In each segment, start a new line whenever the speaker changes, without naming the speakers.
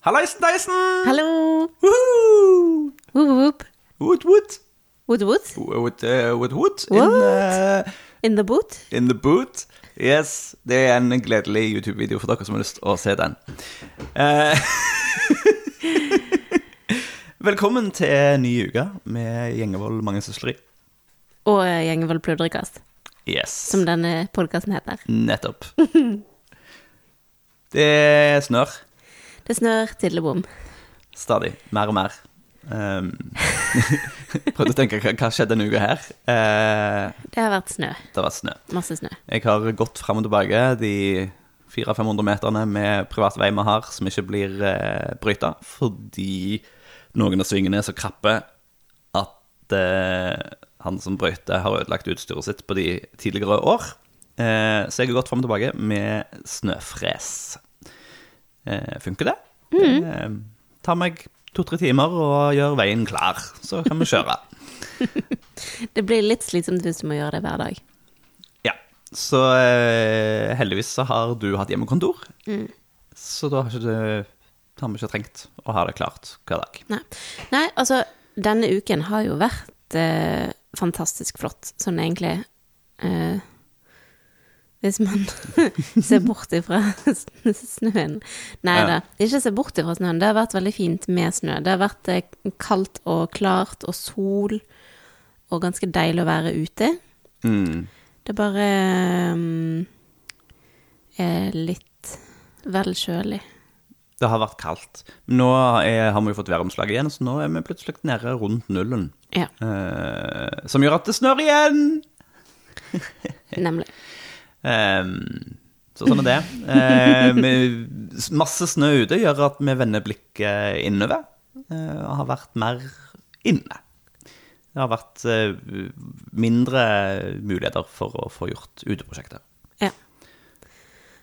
Hallaisen deisen!
Hallo!
Woohoo!
Woop, woop.
Woot woot.
Woot, woot.
Woot uh, woot woot. In,
What?
uh,
In the boot.
in the boot. Yes, det er en gledelig YouTube-video for dere som har lyst til å se den. Eh, Velkommen til ny uke med Gjengevold mange søsleri.
Og eh, Gjengevold pludrekast,
Yes.
som denne podkasten heter.
Nettopp. Det snør
Det snør tidlig-bom.
stadig. Mer og mer. Um, prøvde å tenke hva, hva skjedde denne uka her. Uh,
Det har vært snø.
det var snø.
Masse snø.
Jeg har gått fram og tilbake de 400-500 meterne med privat vei vi har, som ikke blir uh, bryta, fordi noen av svingene er så krappe at uh, han som brøyter, har ødelagt utstyret sitt på de tidligere år. Uh, så jeg har gått fram og tilbake med snøfres. Uh, funker det? Eh, tar meg to-tre timer og gjør veien klar, så kan vi kjøre.
Det blir litt slitsomt hvis du må gjøre det hver dag.
Ja, så eh, heldigvis så har du hatt hjemmekontor. Så da har, du, har vi ikke trengt å ha det klart hver dag.
Nei, Nei altså, denne uken har jo vært eh, fantastisk flott, sånn egentlig. Eh, hvis man ser bort ifra snøen. Nei da, ikke se bort ifra snøen. Det har vært veldig fint med snø. Det har vært eh, kaldt og klart og sol, og ganske deilig å være ute.
Mm.
Det er bare um, er litt vel kjølig.
Det har vært kaldt. Nå er, har vi jo fått væromslag igjen, så nå er vi plutselig nede rundt nullen.
Ja,
Eh, som gjør at det snør igjen!
nemlig.
Ehm, så sånn er det. Eh, masse snø ute gjør at vi vender blikket innover, eh, og har vært mer inne. Det har vært eh, mindre muligheter for å få gjort uteprosjekter.
Ja.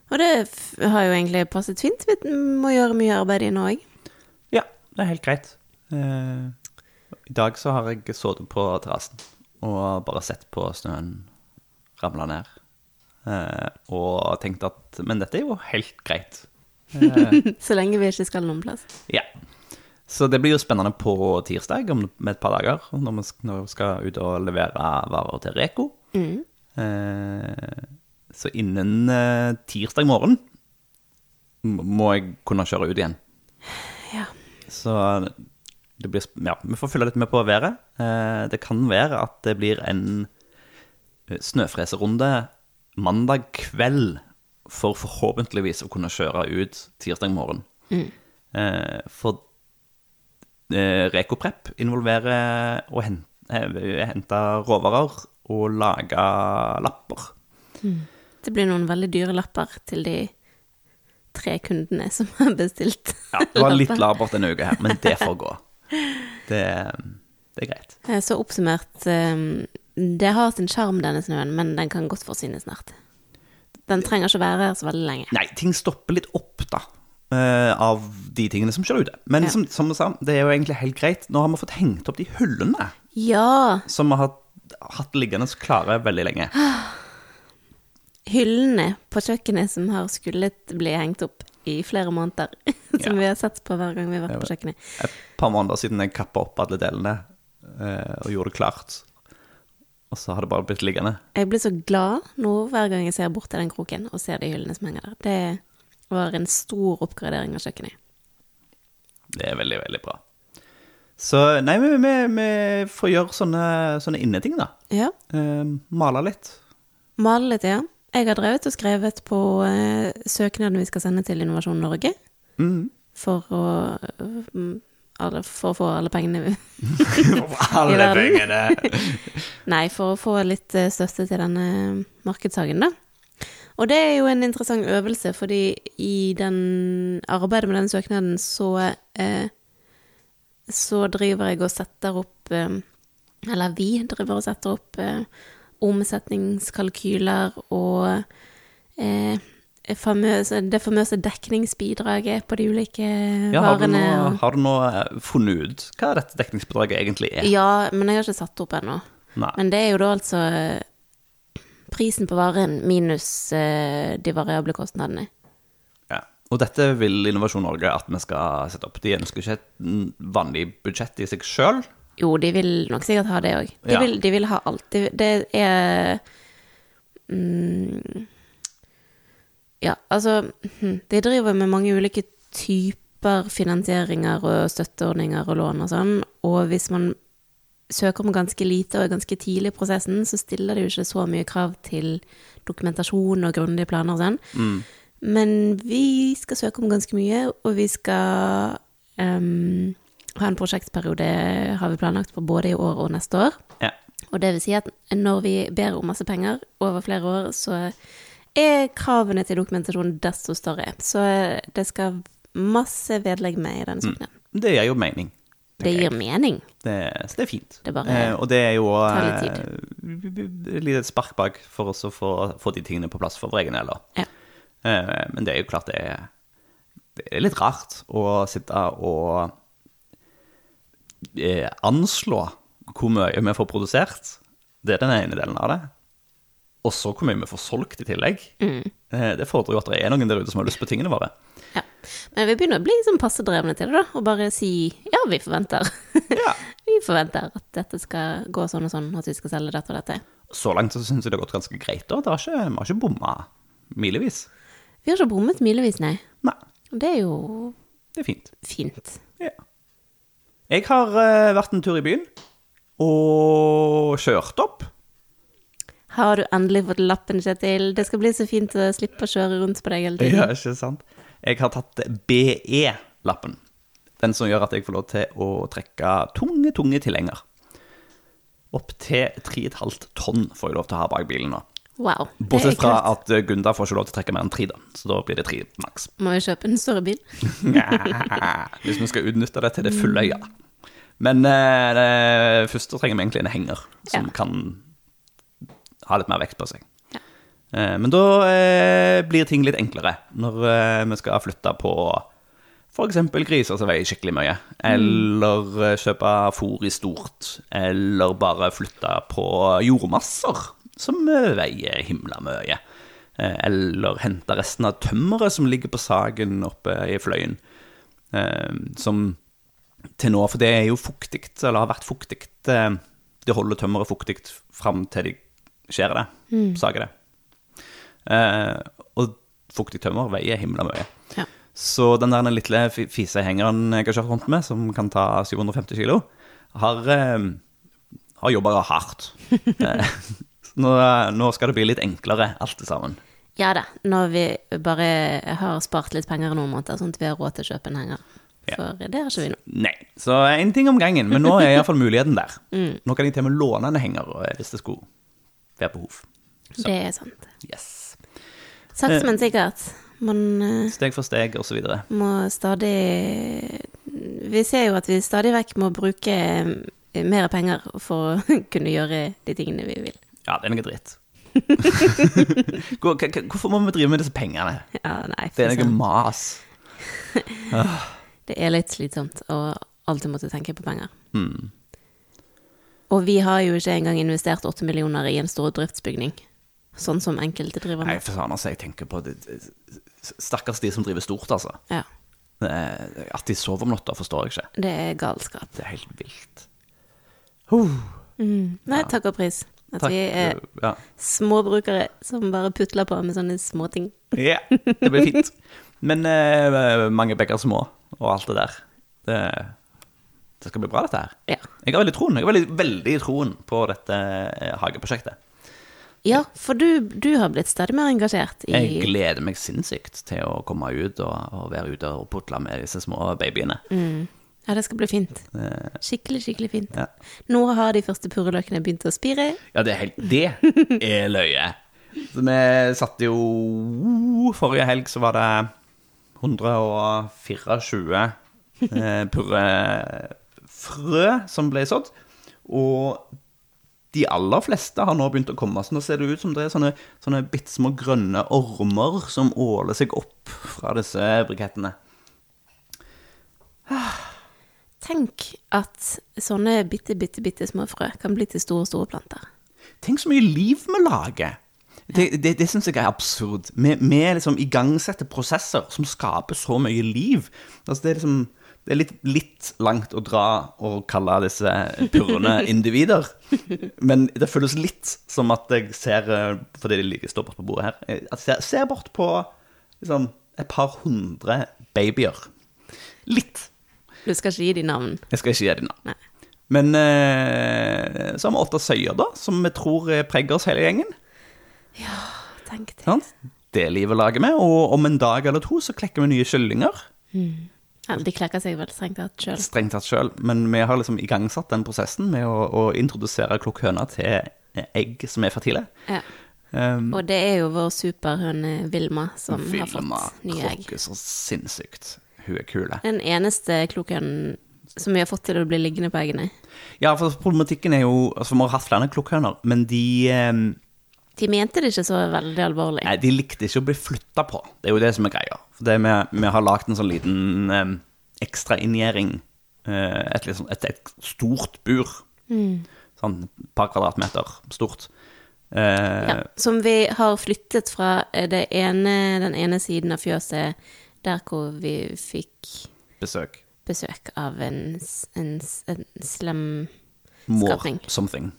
Og det har jo egentlig passet fint. Vi må gjøre mye arbeid inne òg.
Ja, det er helt greit. Eh, I dag så har jeg sittet på terrassen og bare sett på snøen ramle ned. Eh, og tenkte at Men dette er jo helt greit. Eh,
Så lenge vi ikke skal noen plass.
ja. Så det blir jo spennende på tirsdag om med et par dager, når vi sk- når vi skal ut og levere varer til Reko.
Mm.
Eh, så innen eh, tirsdag morgen må jeg kunne kjøre ut igjen.
Ja.
Så det blir, sp- ja, vi får følge litt med på været. Eh, det kan være at det blir en snøfreserunde mandag kveld for forhåpentligvis å kunne kjøre ut tirsdag morgen. Eh, for eh, Rekoprep involverer å hente, eh, hente råvarer og lage lapper.
Det blir noen veldig dyre lapper til de tre kundene som har bestilt.
Ja, det var litt labert denne uka her, men det får gå. Det, det er greit.
Eh, Så oppsummert eh, Det har sin sjarm, denne snøen, men den kan godt forsvinne snart. Den trenger ikke være her så veldig lenge.
Nei, ting stopper litt opp, da. eh, av de tingene som skjer ute. Men
Ja.
som, som du sa, det er jo egentlig helt greit. Nå har vi fått hengt opp de hullene
Ja!
som vi har hatt liggende klare veldig lenge.
Hyllene på kjøkkenet som har skullet bli hengt opp i flere måneder. Som
Ja.
vi har sett på hver gang vi har vært på kjøkkenet.
Et par måneder siden jeg kappa opp alle delene eh, og gjorde det klart. Og så har det bare blitt liggende.
Jeg blir så glad nå hver gang jeg ser bort til den kroken og ser de hyllene som henger der. Det var en stor oppgradering av kjøkkenet.
Det er veldig, veldig bra. Så nei, vi, vi, vi får gjøre sånne, sånne inneting, da.
Ja.
Eh, male litt.
Male litt, ja. Jeg har drevet og skrevet på eh, søknaden vi skal sende til Innovasjon Norge
Mm.
for å, alle, for å få alle pengene
Alle
verden.
pengene!
Nei, for å få litt eh, støtte til denne markedshagen, da. Og det er jo en interessant øvelse, fordi i den arbeidet med den søknaden så eh, så driver jeg og setter opp eh, Eller vi driver og setter opp eh, omsetningskalkyler og eh, famøse, det famøse dekningsbidraget på de ulike
Ja, har,
varene.
har du nå eh, funnet ut hva dette dekningsbidraget egentlig er?
Ja, men jeg har ikke satt opp ennå. Men det er jo da altså eh, prisen på varen minus eh, de variable kostnadene.
Ja. Og dette vil Innovasjon Norge at vi skal sette opp. De ønsker ikke et vanlig budsjett i seg sjøl.
Jo, de vil nok sikkert ha det òg. De,
Ja.
de vil ha alt. Det, det er mm, Ja, altså hm, De driver med mange ulike typer finansieringer og støtteordninger og lån og sånn, og hvis man søker om ganske lite og er ganske tidlig i prosessen, så stiller det jo ikke så mye krav til dokumentasjon og grundige planer og sånn. Men vi skal søke om ganske mye, og vi skal um, ha en prosjektperiode, har vi planlagt, på både i år og neste år.
Ja.
Og det vil si at når vi ber om masse penger over flere år, så er kravene til dokumentasjon desto større. Så det skal masse vedlegg med i denne søknaden.
Det gir jo mening.
Det gir mening.
Det, så det er fint.
Det bare
eh, og det er jo eh, et lite spark bak for oss å få, få de tingene på plass for vår egen del.
Ja.
Eh, men det er jo klart det er, det er litt rart å sitte og eh, anslå hvor mye vi får produsert. Det er den ene delen av det. Og så hvor mye vi får solgt i tillegg.
Mm.
Eh, det fordrer jo at det er noen der ute som har lyst på tingene våre.
ja. Men vi begynner å bli liksom passe drevne til det, da. Og bare si ja, vi forventer.
Ja.
vi forventer at dette skal gå sånn og sånn, at vi skal selge dette og dette.
Så langt så syns jeg det har gått ganske greit. da. Det har ikke, Vi har ikke bomma milevis.
Vi har ikke bommet milevis, nei.
Nei,
det er jo
det er fint.
fint.
Ja. Jeg har eh, vært en tur i byen og kjørt opp.
Har du endelig fått lappen, Kjetil? Det skal bli så fint å slippe å kjøre rundt på deg hele tiden.
Ja, ikke sant? Jeg har tatt BE-lappen. Den som gjør at jeg får lov til å trekke tunge, tunge tilhenger. Opp til 3,5 tonn får jeg lov til å ha bak bilen nå.
Wow.
Bortsett fra at eh, Gunda får ikke lov til å trekke mer enn 3, da. Så da blir det 3 maks.
Må jo kjøpe en større bil?
Hvis vi skal utnytte det til det fulle, ja. Men eh, det første trenger vi egentlig en henger som
Ja.
kan ha litt mer vekt på seg.
Ja.
Eh, men da eh, blir ting litt enklere når eh, vi skal flytte på f.eks. griser som veier skikkelig mye, eller eh, kjøpe fôr i stort, eller bare flytte på jordmasser som veier himla mye. Eller hente resten av tømmeret som ligger på saken oppe i fløyen. Som til nå, for det er jo fuktig, eller har vært fuktig. Det holder tømmeret fuktig fram til de skjærer det, sager det. Eh, og fuktig tømmer veier himla mye.
Ja.
Så den der lille fi- fisehengeren jeg har kjørt rundt med, som kan ta 750 kilo, har, eh, har jobba hardt. Eh, nå, nå skal det bli litt enklere, alt det sammen.
Ja da, når vi bare har spart litt penger i noen måneder, sånn at vi har råd til å kjøpe en henger.
Ja.
For det har ikke vi nå.
Nei, så én ting om gangen, men nå er iallfall muligheten der. Nå kan jeg til og med låne en henger eh, hvis det skulle være behov. Så.
Det er sant.
Yes.
Sakte, men sikkert. Man eh,
Steg for steg, videre.
må stadig Vi ser jo at vi stadig vekk må bruke eh, mer penger for å kunne gjøre de tingene vi vil.
Ja, det er noe dritt. Hvorfor må vi drive med disse pengene?
Ja, nei,
Det er noe mas.
Det er litt slitsomt å alltid måtte tenke på penger.
Hmm.
Og vi har jo ikke engang investert åtte millioner i en stor driftsbygning. Sånn som enkelte driver
Nei, for sånn, altså, jeg tenker på det, Stakkars de som driver stort, altså.
Ja,
Eh, At de sover om natta, forstår jeg ikke.
det er galskap.
Det er helt vilt. Huh.
Mm. Nei, takk og pris. At
Takk.
vi er
Ja.
småbrukere som bare putler på med sånne småting.
Ja, det blir fint. Men uh, mange bekker små og alt det der. Det, det skal bli bra, dette her.
Ja.
Jeg har veldig troen. Jeg har veldig, veldig troen på dette eh, hageprosjektet.
ja, for du, du har blitt stadig mer engasjert i
Jeg gleder meg sinnssykt til å komme ut og, og være ute og putle med disse små babyene.
mm. Ja, det skal bli fint.
Eh,
Skikkelig, skikkelig fint.
Ja.
Nå har de første purreløkene begynt å spire.
Ja, det er, helt, det er løye. Så vi satte jo Forrige helg så var det 124 eh, purrefrø som ble sådd. Og de aller fleste har nå begynt å komme. Så nå ser det ut som det er sånne, sånne bitte små grønne ormer som åler seg opp fra disse brikettene.
Tenk at sånne bitte, bitte, bitte små frø kan bli til store, store planter.
Tenk så mye liv vi lager. Det, det, det syns jeg er absurd. Vi, vi liksom igangsetter prosesser som skaper så mye liv. Altså, det er liksom det er litt, litt langt å dra og kalle disse purrende individer. Men det føles litt som at jeg ser eh, Fordi de ligger stå bort på bordet her. eh, At jeg ser, bort på liksom, et par hundre babyer. Litt.
Du skal ikke gi dem navn.
Jeg skal ikke gi dem navn.
Nei.
Men eh, så har vi åtte søyer, da, som vi tror pregger preger oss hele gjengen.
Tenk det.
Sånn? Det livet lager vi, og om en dag eller to så klekker vi nye kyllinger.
Ja, de klekker seg vel strengt tatt sjøl.
Strengt tatt sjøl. Men vi har liksom igangsatt den prosessen med å, å introdusere klokkhøna til egg som er fertile.
Ja.
Um,
Og det er jo vår superhøne Vilma som har fått nye egg.
Vilma klokker så sinnssykt. Hun er kule.
Den eneste klokkhønen som vi har fått til å bli liggende på eggene.
Ja, for problematikken er jo Altså, vi har hatt flere klokkhøner, men de
De mente det ikke så veldig alvorlig.
Nei, de likte ikke å bli flytta på. Det er jo det som er greia. For det med, vi har lagd en sånn liten eh, ekstraingjering. eh, et, liksom, et, et stort bur. Sånn et par kvadratmeter stort. Eh,
Ja, som vi har flyttet fra eh, det ene, den ene siden av fjøset, der hvor vi fikk
Besøk.
besøk av en, en, en slem
More something.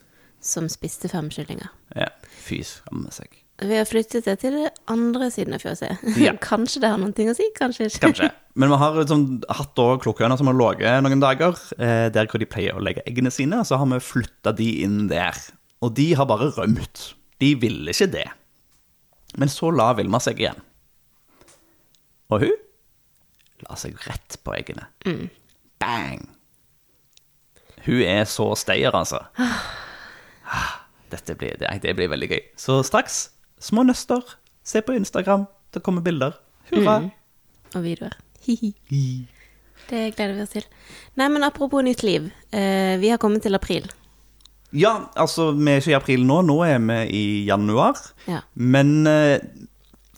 Som spiste fem kyllinger.
Ja, fy skamme seg.
Vi har flyttet det til andre siden av fjøset.
Ja.
kanskje det har noen ting å si, kanskje ikke.
Kanskje. Men vi har liksom, hatt da som har ligget noen dager, eh, der hvor de pleier å legge eggene sine, så har vi flytta de inn der. Og de har bare rømt. De ville ikke det. Men så la Vilma seg igjen. Og hun la seg rett på eggene. Bang! Hun er så steier, altså. Ah, Dette blir, det, det blir veldig gøy. Så straks, små nøster. Se på Instagram. Det kommer bilder. Hurra.
Og videoer. Hihi. Det gleder vi oss til. Nei, men apropos nytt liv. Eh, vi har kommet til april.
Ja, altså, vi er ikke i april nå. Nå er vi i januar.
Ja.
Men eh,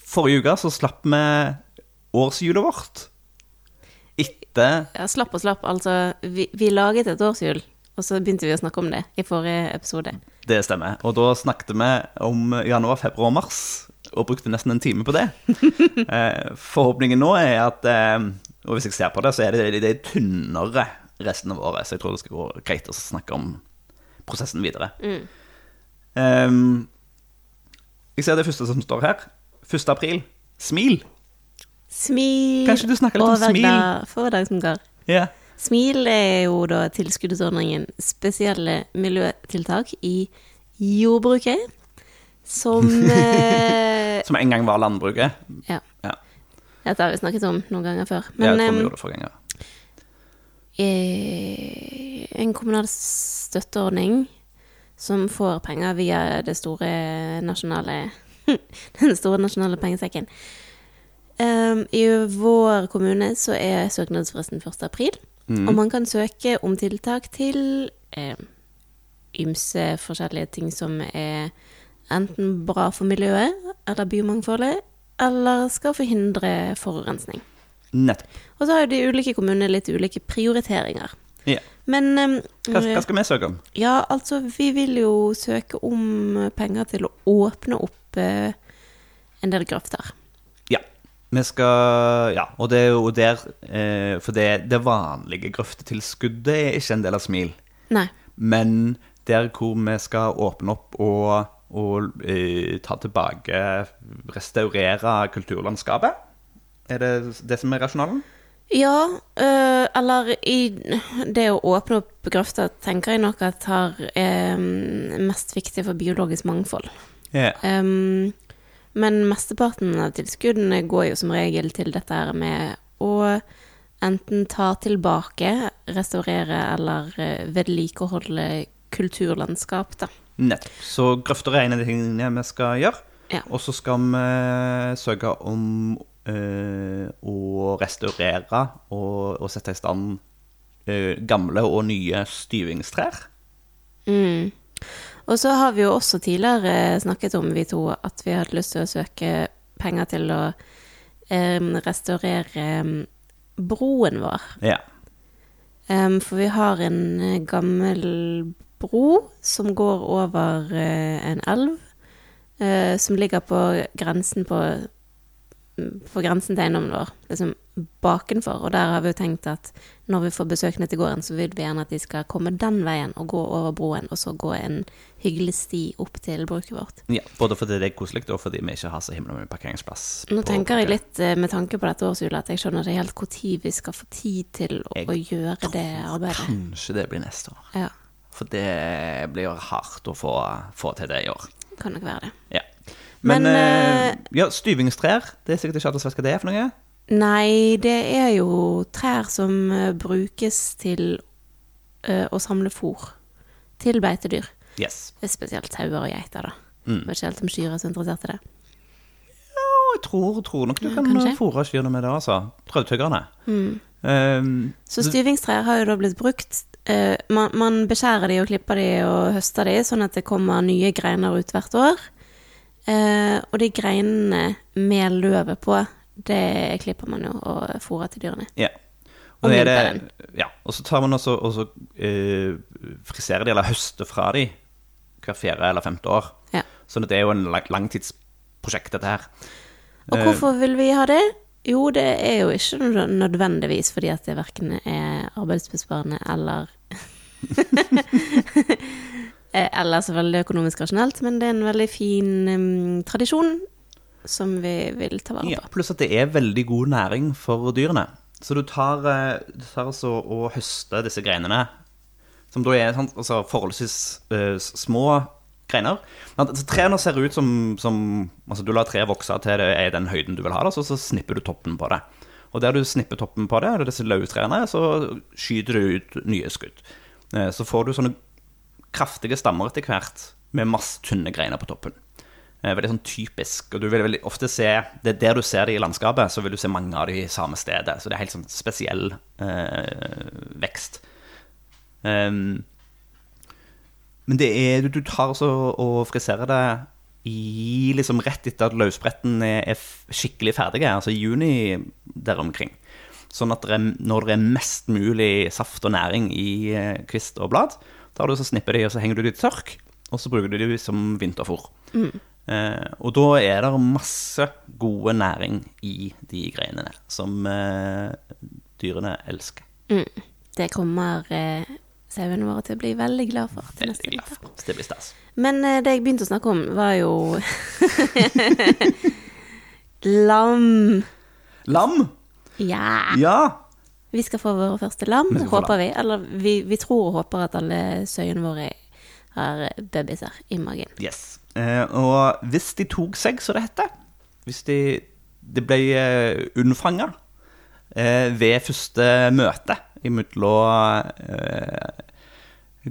forrige uke så slapp vi årshjulet vårt. Etter
Ja, slapp og slapp. Altså, vi, vi laget et årshjul, og så begynte vi å snakke om det i forrige episode.
Det stemmer. Og da snakket vi om januar, februar og mars, og brukte nesten en time på det. eh, forhåpningen nå er at eh, Og hvis jeg ser på det, så er det, er tynnere resten av året. Så jeg tror det skal gå greit å snakke om prosessen videre. Eh, jeg ser det første som står her. 1. april. Smil.
Smil
Kanskje du snakker litt om
smil?
smil?
glad for dag som går.
Ja.
Smil er jo da tilskuddsordningen spesielle miljøtiltak i jordbruket, som eh,
Som en gang var landbruket.
Ja.
Ja,
Dette har vi snakket om noen ganger før.
jeg tror vi gjorde det forrige gang.
eh, en kommunal støtteordning som får penger via det store nasjonale den store nasjonale pengesekken. Um, I vår kommune så er søknadsfristen 1. april, og man kan søke om tiltak til eh, ymse forskjellige ting som er enten bra for miljøet eller biomangfoldet, eller skal forhindre forurensning.
Nettopp.
Og så har jo de ulike kommunene litt ulike prioriteringer.
Ja.
Men um,
Hva, hva skal vi søke om?
ja, altså, vi vil jo søke om penger til å åpne opp eh, en del grøfter.
Vi skal Ja, og det er jo der eh, For det, det vanlige grøftetilskuddet er ikke en del av Smil.
Nei.
Men der hvor vi skal åpne opp og, og eh, ta tilbake Restaurere kulturlandskapet. Er det det som er rasjonalen?
Ja, øh, eller i det å åpne opp grøfta tenker jeg nok at har er mest viktig for biologisk mangfold.
Ja.
Ehm, men mesteparten av tilskuddene går jo som regel til dette her med å enten ta tilbake, restaurere eller eh, vedlikeholde kulturlandskap, da.
Nettopp. Så grøfter er en av de tingene vi skal gjøre.
Ja.
Og så skal vi søke om eh, å restaurere og, og sette i stand eh, gamle og nye styvingstrær.
Mm. Og så har vi jo også tidligere snakket om, vi to, at vi hadde lyst til å søke penger til å um, restaurere broen vår.
Ja.
Um, for vi har en eh, gammel bro som går over uh, en elv, uh, som ligger på grensen på på grensen til eiendommen vår, liksom bakenfor. Og der har vi jo tenkt at når vi får besøk ned til gården, så vil vi gjerne at de skal komme den veien og gå over broen, og så gå en hyggelig sti opp til bruket vårt.
ja. Både fordi det er koselig, og fordi vi ikke har så himla mye parkeringsplass.
Nå tenker jeg litt eh, med tanke på dette årshjulet at jeg skjønner ikke helt når vi skal få tid til å,
Jeg
å gjøre det arbeidet.
Kanskje det blir neste år.
Ja,
For det blir hardt å få, få til det i år.
kan nok være det.
Ja. Men,
Men,
eh, ja, styvingstrær, det er sikkert ikke alle som vet hva det er for noe.
Nei, det er jo trær som eh, brukes til eh, å samle fôr til beitedyr.
Yes.
Spesielt sauer og geiter, da.
Mm.
Vet ikke helt om kyr er så interessert i det.
Ja, jeg tror, tror nok du
Ja,
kan fôre kyrne med det, altså. Prøvtyggerne.
Mm.
Um,
Så styvingstrær har jo da blitt brukt. Uh, man, man beskjærer de og klipper de og høster de, sånn at det kommer nye greiner ut hvert år. Uh, og de greinene med løvet på, det klipper man jo og fôrer til dyrene.
ja.
Og
Og, det ja. og så tar man også, og så, eh, friserer de, eller høster fra de, hver fjerde eller femte år.
Ja.
Så det er jo en lang, langtidsprosjekt, dette her.
Og
Eh,
hvorfor vil vi ha det? Jo, det er jo ikke nødvendigvis fordi at det verken er arbeidsbesparende eller Eh, Eller så veldig økonomisk rasjonelt, men det er en veldig fin um, tradisjon som vi vil ta vare på.
Ja, pluss at det er veldig god næring for dyrene. Så du tar, eh, du tar altså og høster disse greinene, som da er sånn, altså forholdsvis uh, små greiner. Altså, Trærne ser ut som, som altså Du lar treet vokse til det er den høyden du vil ha, da, så, så snipper du toppen på det. Og der du snipper toppen på det, eller disse løvtrærne, så skyter du ut nye skudd. Eh, Så får du sånne kraftige stammer etter hvert, med masse tynne greiner på toppen. Eh, Veldig sånn typisk. Og du vil veldig ofte se Det er der du ser det i landskapet, så vil du se mange av de samme stedet. Så det er helt sånn spesiell eh, vekst. Um, men det er Du, tar altså og friserer det i liksom rett etter at løsbretten er, er skikkelig ferdige, altså i juni der omkring. Sånn at det når det er mest mulig saft og næring i eh, kvist og blad, tar du så snipper de, og så henger du de i tørk, og så bruker du de som vinterfôr. Eh, og da er det masse gode næring i de greinene som eh, dyrene elsker.
Mm. Det kommer eh, sauene våre til å bli veldig glad for
Veldig glad for. Så det blir stas.
Men eh, det jeg begynte å snakke om, var jo Lam.
Lam!
Ja.
Ja!
Vi skal få våre første lam,
Vi
håper lam. vi. Eller vi, vi tror og håper at alle søyene våre har babyer i magen.
Yes. Eh, og hvis de tok seg, så det heter, hvis de, de ble eh, unnfanga eh, ved første møte imellom eh,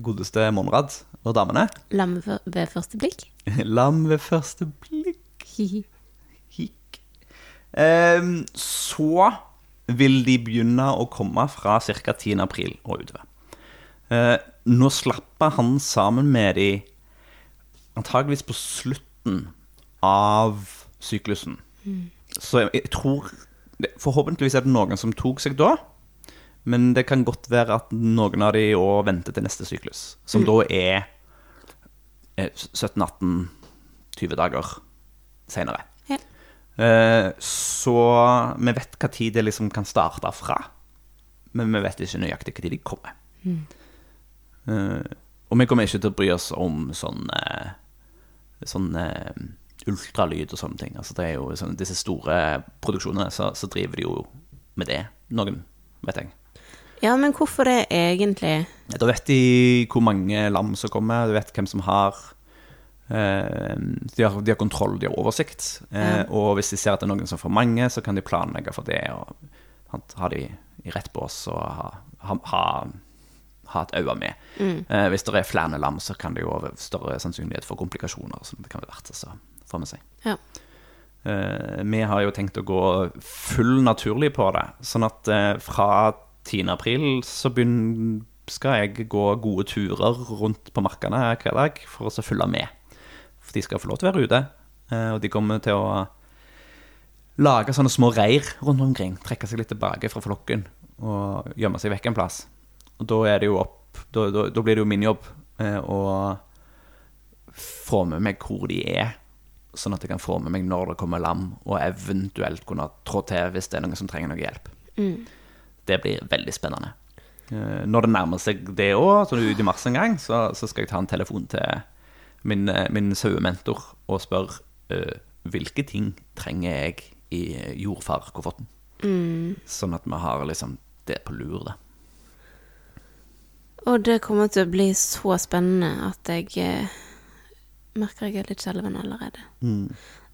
godeste Monrad og damene
Lam ved første blikk.
Lam ved første blikk Hikk. Ehm, så vil de begynne å komme fra ca. 10. april og utover. Eh, nå slapper han sammen med de antageligvis på slutten av syklusen. Så jeg, jeg tror Forhåpentligvis er det noen som tok seg da. Men det kan godt være at noen av de òg venter til neste syklus, som da er eh, 17-18-20 dager seinere.
Ja.
Eh, Så vi vet hva tid det liksom kan starte fra. Men vi vet ikke nøyaktig hva tid de kommer. Eh, og vi kommer ikke til å bry oss om sånn eh, Sånn eh, ultralyd og sånne ting. Altså det er jo sånn, Disse store produksjonene, så, så driver de jo med det. Noen, vet jeg.
Ja, men hvorfor det egentlig?
Da vet de hvor mange lam som kommer, du vet hvem som har eh, de, har de har kontroll, de har oversikt. Eh,
Ja.
Og hvis de ser at det er noen som får mange, så kan de planlegge for det. Og ha de i rett bås og ha, ha, ha, ha et øye med. Eh, hvis det er flere lam, så kan det jo være større sannsynlighet for komplikasjoner. Som det kan være verdt å få med seg.
Ja.
Eh, vi har jo tenkt å gå full naturlig på det. Sånn at eh, fra 10. april så begynner, skal jeg gå gode turer rundt på markene hver dag for å så følge med. For de skal få lov til å være ute, eh, og de kommer til å lage sånne små reir rundt omkring. Trekke seg litt tilbake fra flokken og gjemme seg vekk en plass. Og da er det jo opp Da, da, da blir det jo min jobb eh, å få med meg hvor de er, sånn at jeg kan få med meg når det kommer lam, og eventuelt kunne trå til hvis det er noen som trenger noe hjelp. Det blir veldig spennende. Eh, Når det nærmer seg det òg, så ut i mars en gang, så, så skal jeg ta en telefon til min, eh, min sauementor og spørre eh, hvilke ting trenger jeg i jordfarkofferten. Sånn at vi har liksom det på lur, da.
Og det kommer til å bli så spennende at jeg eh, merker jeg er litt skjelven allerede.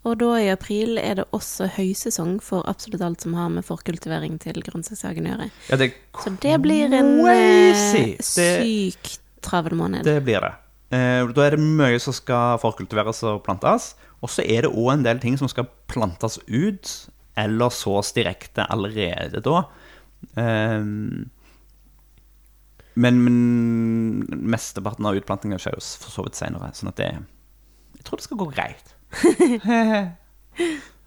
Og da i april er det også høysesong for absolutt alt som har med forkultivering til grønnsakshagen å gjøre.
Ja, det,
Så det blir en
Crazy!
eh,
Det-
travel måned.
det blir det. Eh, da er det mye som skal forkultiveres og plantes. Og så er det òg en del ting som skal plantes ut, eller sås direkte allerede da. Eh, men, men mesteparten av utplantinga skjer jo for så vidt senere, sånn at det Jeg tror det skal gå greit. Uh,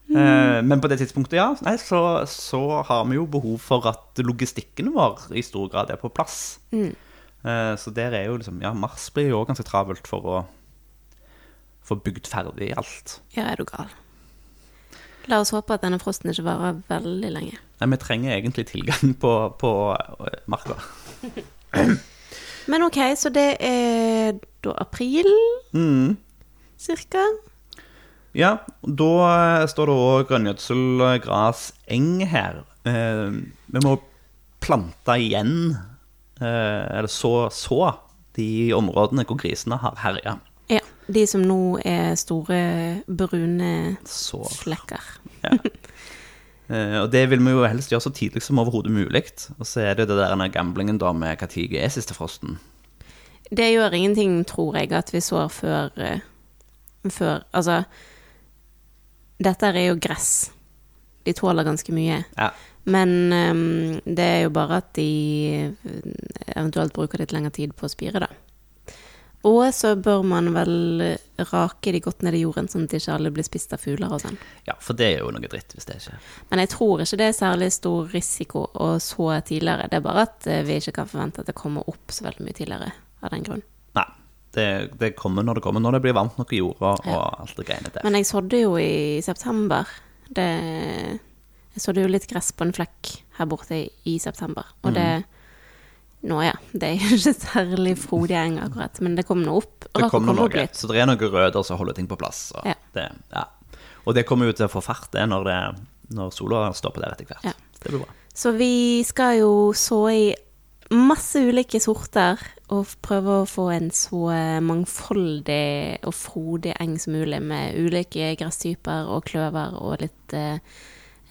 Men på det tidspunktet, ja, nei, så, så har vi jo behov for at logistikken vår i stor grad er på plass. Eh, Så der er jo liksom Ja, mars blir jo òg ganske travelt for å få bygd ferdig alt.
Ja, er du gal. La oss håpe at denne frosten ikke varer veldig lenge.
Nei, vi trenger egentlig tilgang på, på eh, marka.
Men ok, så det er da april,
Mm.
cirka?
Ja, da eh, står det òg grønngjødsel, gras, eng her. Eh, vi må plante igjen, eh, eller så, så, de områdene hvor grisene har herja.
Ja. De som nå er store, brune
Sår.
flekker.
Eh, og det vil vi jo helst gjøre så tidlig som overhodet mulig. Og så er det det der gamblingen da med når er siste frosten.
Det gjør ingenting, tror jeg, at vi sår før, eh, før Altså, dette er jo gress. De tåler ganske mye.
Ja.
Men um, det er jo bare at de eh, eventuelt bruker litt lengre tid på å spire, da. Og så bør man vel rake de godt ned i jorden, sånn at ikke alle blir spist av fugler og sånn.
ja, for det er jo noe dritt hvis det skjer.
Men jeg tror ikke det er særlig stor risiko å så tidligere. Det er bare at eh, vi ikke kan forvente at det kommer opp så veldig mye tidligere av den grunn.
Nei. Det, det kommer når det kommer, når det blir varmt nok i jorda og alt det greiene der.
Men jeg sådde jo i september. Det, jeg sådde jo litt gress på en flekk her borte i, september. Og det Nå ja, det er jo ikke særlig frodig eng akkurat, men det kom nå opp.
Det
kom å
kommer
komme opp
noe, så det er noen røder som holder ting på plass. Og,
Ja.
det, ja. og det kommer jo til å få fart det når, det, når sola står på der etter hvert.
Ja.
Det blir bra.
Så vi skal jo så i masse ulike sorter og prøve å få en så mangfoldig og frodig eng som mulig, med ulike gresstyper og kløver og litt eh,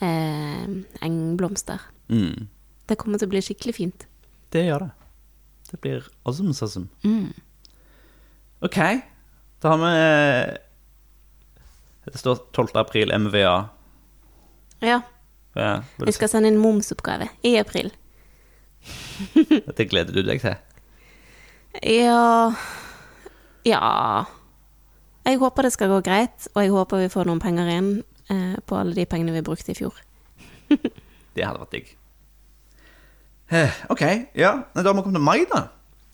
eh, engblomster.
Mm.
Det kommer til å bli skikkelig fint.
Det gjør det. Det blir awesome, awesome.
Mm.
Ok, da har vi Det står 12. april MVA.
Ja,
Ja,
vi skal sende inn momsoppgave i april.
Dette Det gleder du deg til?
Ja Ja. Jeg håper det skal gå greit, og jeg håper vi får noen penger inn eh, på alle de pengene vi brukte i fjor.
Det hadde vært digg. Eh, Ok, ja. Nei, Da har vi kommet til mai, da.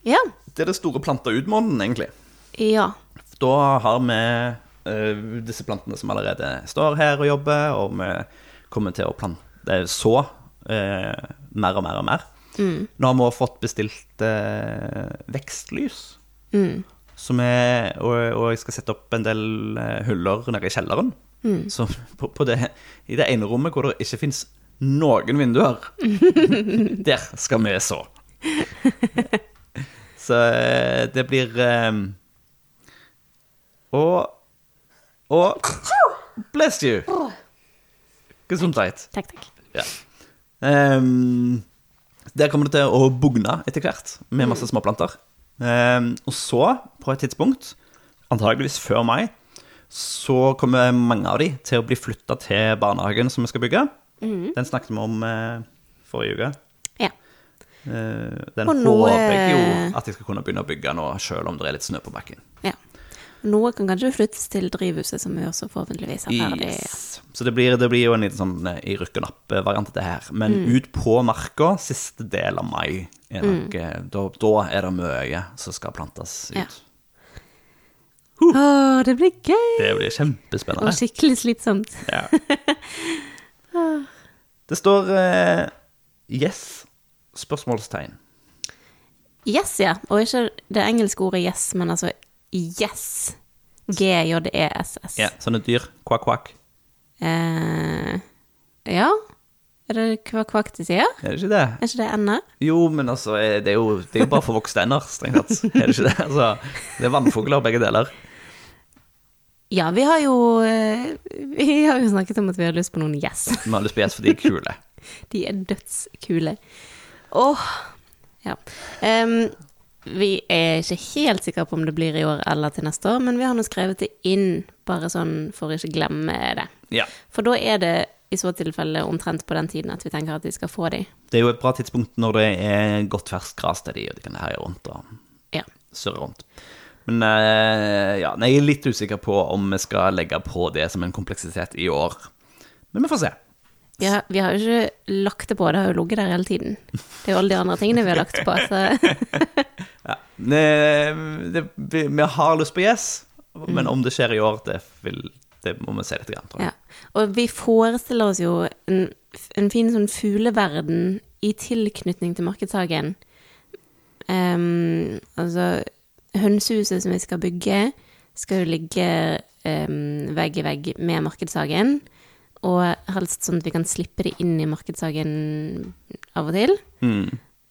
Ja.
Det er det store planta ut-måneden, egentlig.
Ja.
Da har vi eh, disse plantene som allerede står her og jobber, og vi kommer til å plante, eh, så eh, mer og mer og mer. Nå har vi også fått bestilt eh, vekstlys.
Mm.
Som er, og, og jeg skal sette opp en del eh, huller nede i kjelleren. Så på, på det, i det ene rommet hvor det ikke fins noen vinduer, der skal vi så. Så eh, det blir um, Og Og Bless you! Gesundheit.
Takk, takk.
Ja. Um, der kommer det til å bugne etter hvert, med masse småplanter. Um, og så, på et tidspunkt, antageligvis før mai, så kommer mange av de til å bli flytta til barnehagen som vi skal bygge. Den snakket vi om eh, forrige uke.
Ja.
Eh, Den
noe-
håper jeg jo at jeg skal kunne begynne å bygge nå, selv om det er litt snø på bakken.
Ja. Noe kan kanskje flyttes til drivhuset, som vi også forhåpentligvis er ferdig.
Yes. Så det blir, det blir jo en liten sånn eh, i rykk og napp-variant dette det her. Men
Mm.
ut på marka, siste del av mai, er nok, mm. da, da er det mye som skal plantes ut.
Ja. Å, det blir gøy!
Det blir kjempespennende.
Og skikkelig slitsomt.
Ja. Det står uh, yes, spørsmålstegn.
Yes, ja. Og ikke det engelske ordet yes, men altså yes. G-j-e-s-s.
Ja, sånne dyr. Kvakk, kvakk.
Eh, ja. Er det kvakk de sier?
Er det ikke det?
Er ikke det ender?
Jo, men altså, eh, det er jo, det er jo bare forvokste ender, strengt tatt. Er det ikke det? Altså, det er vannfugler, begge deler.
Ja, vi har jo eh, Vi har jo snakket om at vi har lyst på noen gjess.
Vi har lyst på gjess, for de er kule.
De er dødskule. Åh, ja. Um, vi er ikke helt sikre på om det blir i år eller til neste år, men vi har nå skrevet det inn, bare sånn for å ikke glemme det.
Ja.
For da er det i så tilfelle omtrent på den tiden at vi tenker at de skal få de.
Det er jo et bra tidspunkt når det er godt ferskt gras til de, og de kan herje rundt og
Ja.
surre rundt. Men eh, ja, jeg er litt usikker på om vi skal legge på det som en kompleksitet i år. Men vi får se.
Ja, vi har jo ikke lagt det på, det har jo ligget der hele tiden. Det er jo alle de andre tingene vi har lagt på. Så.
Ja. Det, det, vi, vi har lyst på yes, men om det skjer i år, det, vil, det må vi se litt, grann, tror jeg.
Ja. Og vi forestiller oss jo en, en fin sånn fugleverden i tilknytning til Markedshagen. Um, altså, hønsehuset som vi skal bygge, skal jo ligge um, vegg i vegg med Markedshagen. Og helst sånn at vi kan slippe det inn i Markedshagen av og til.
Mm.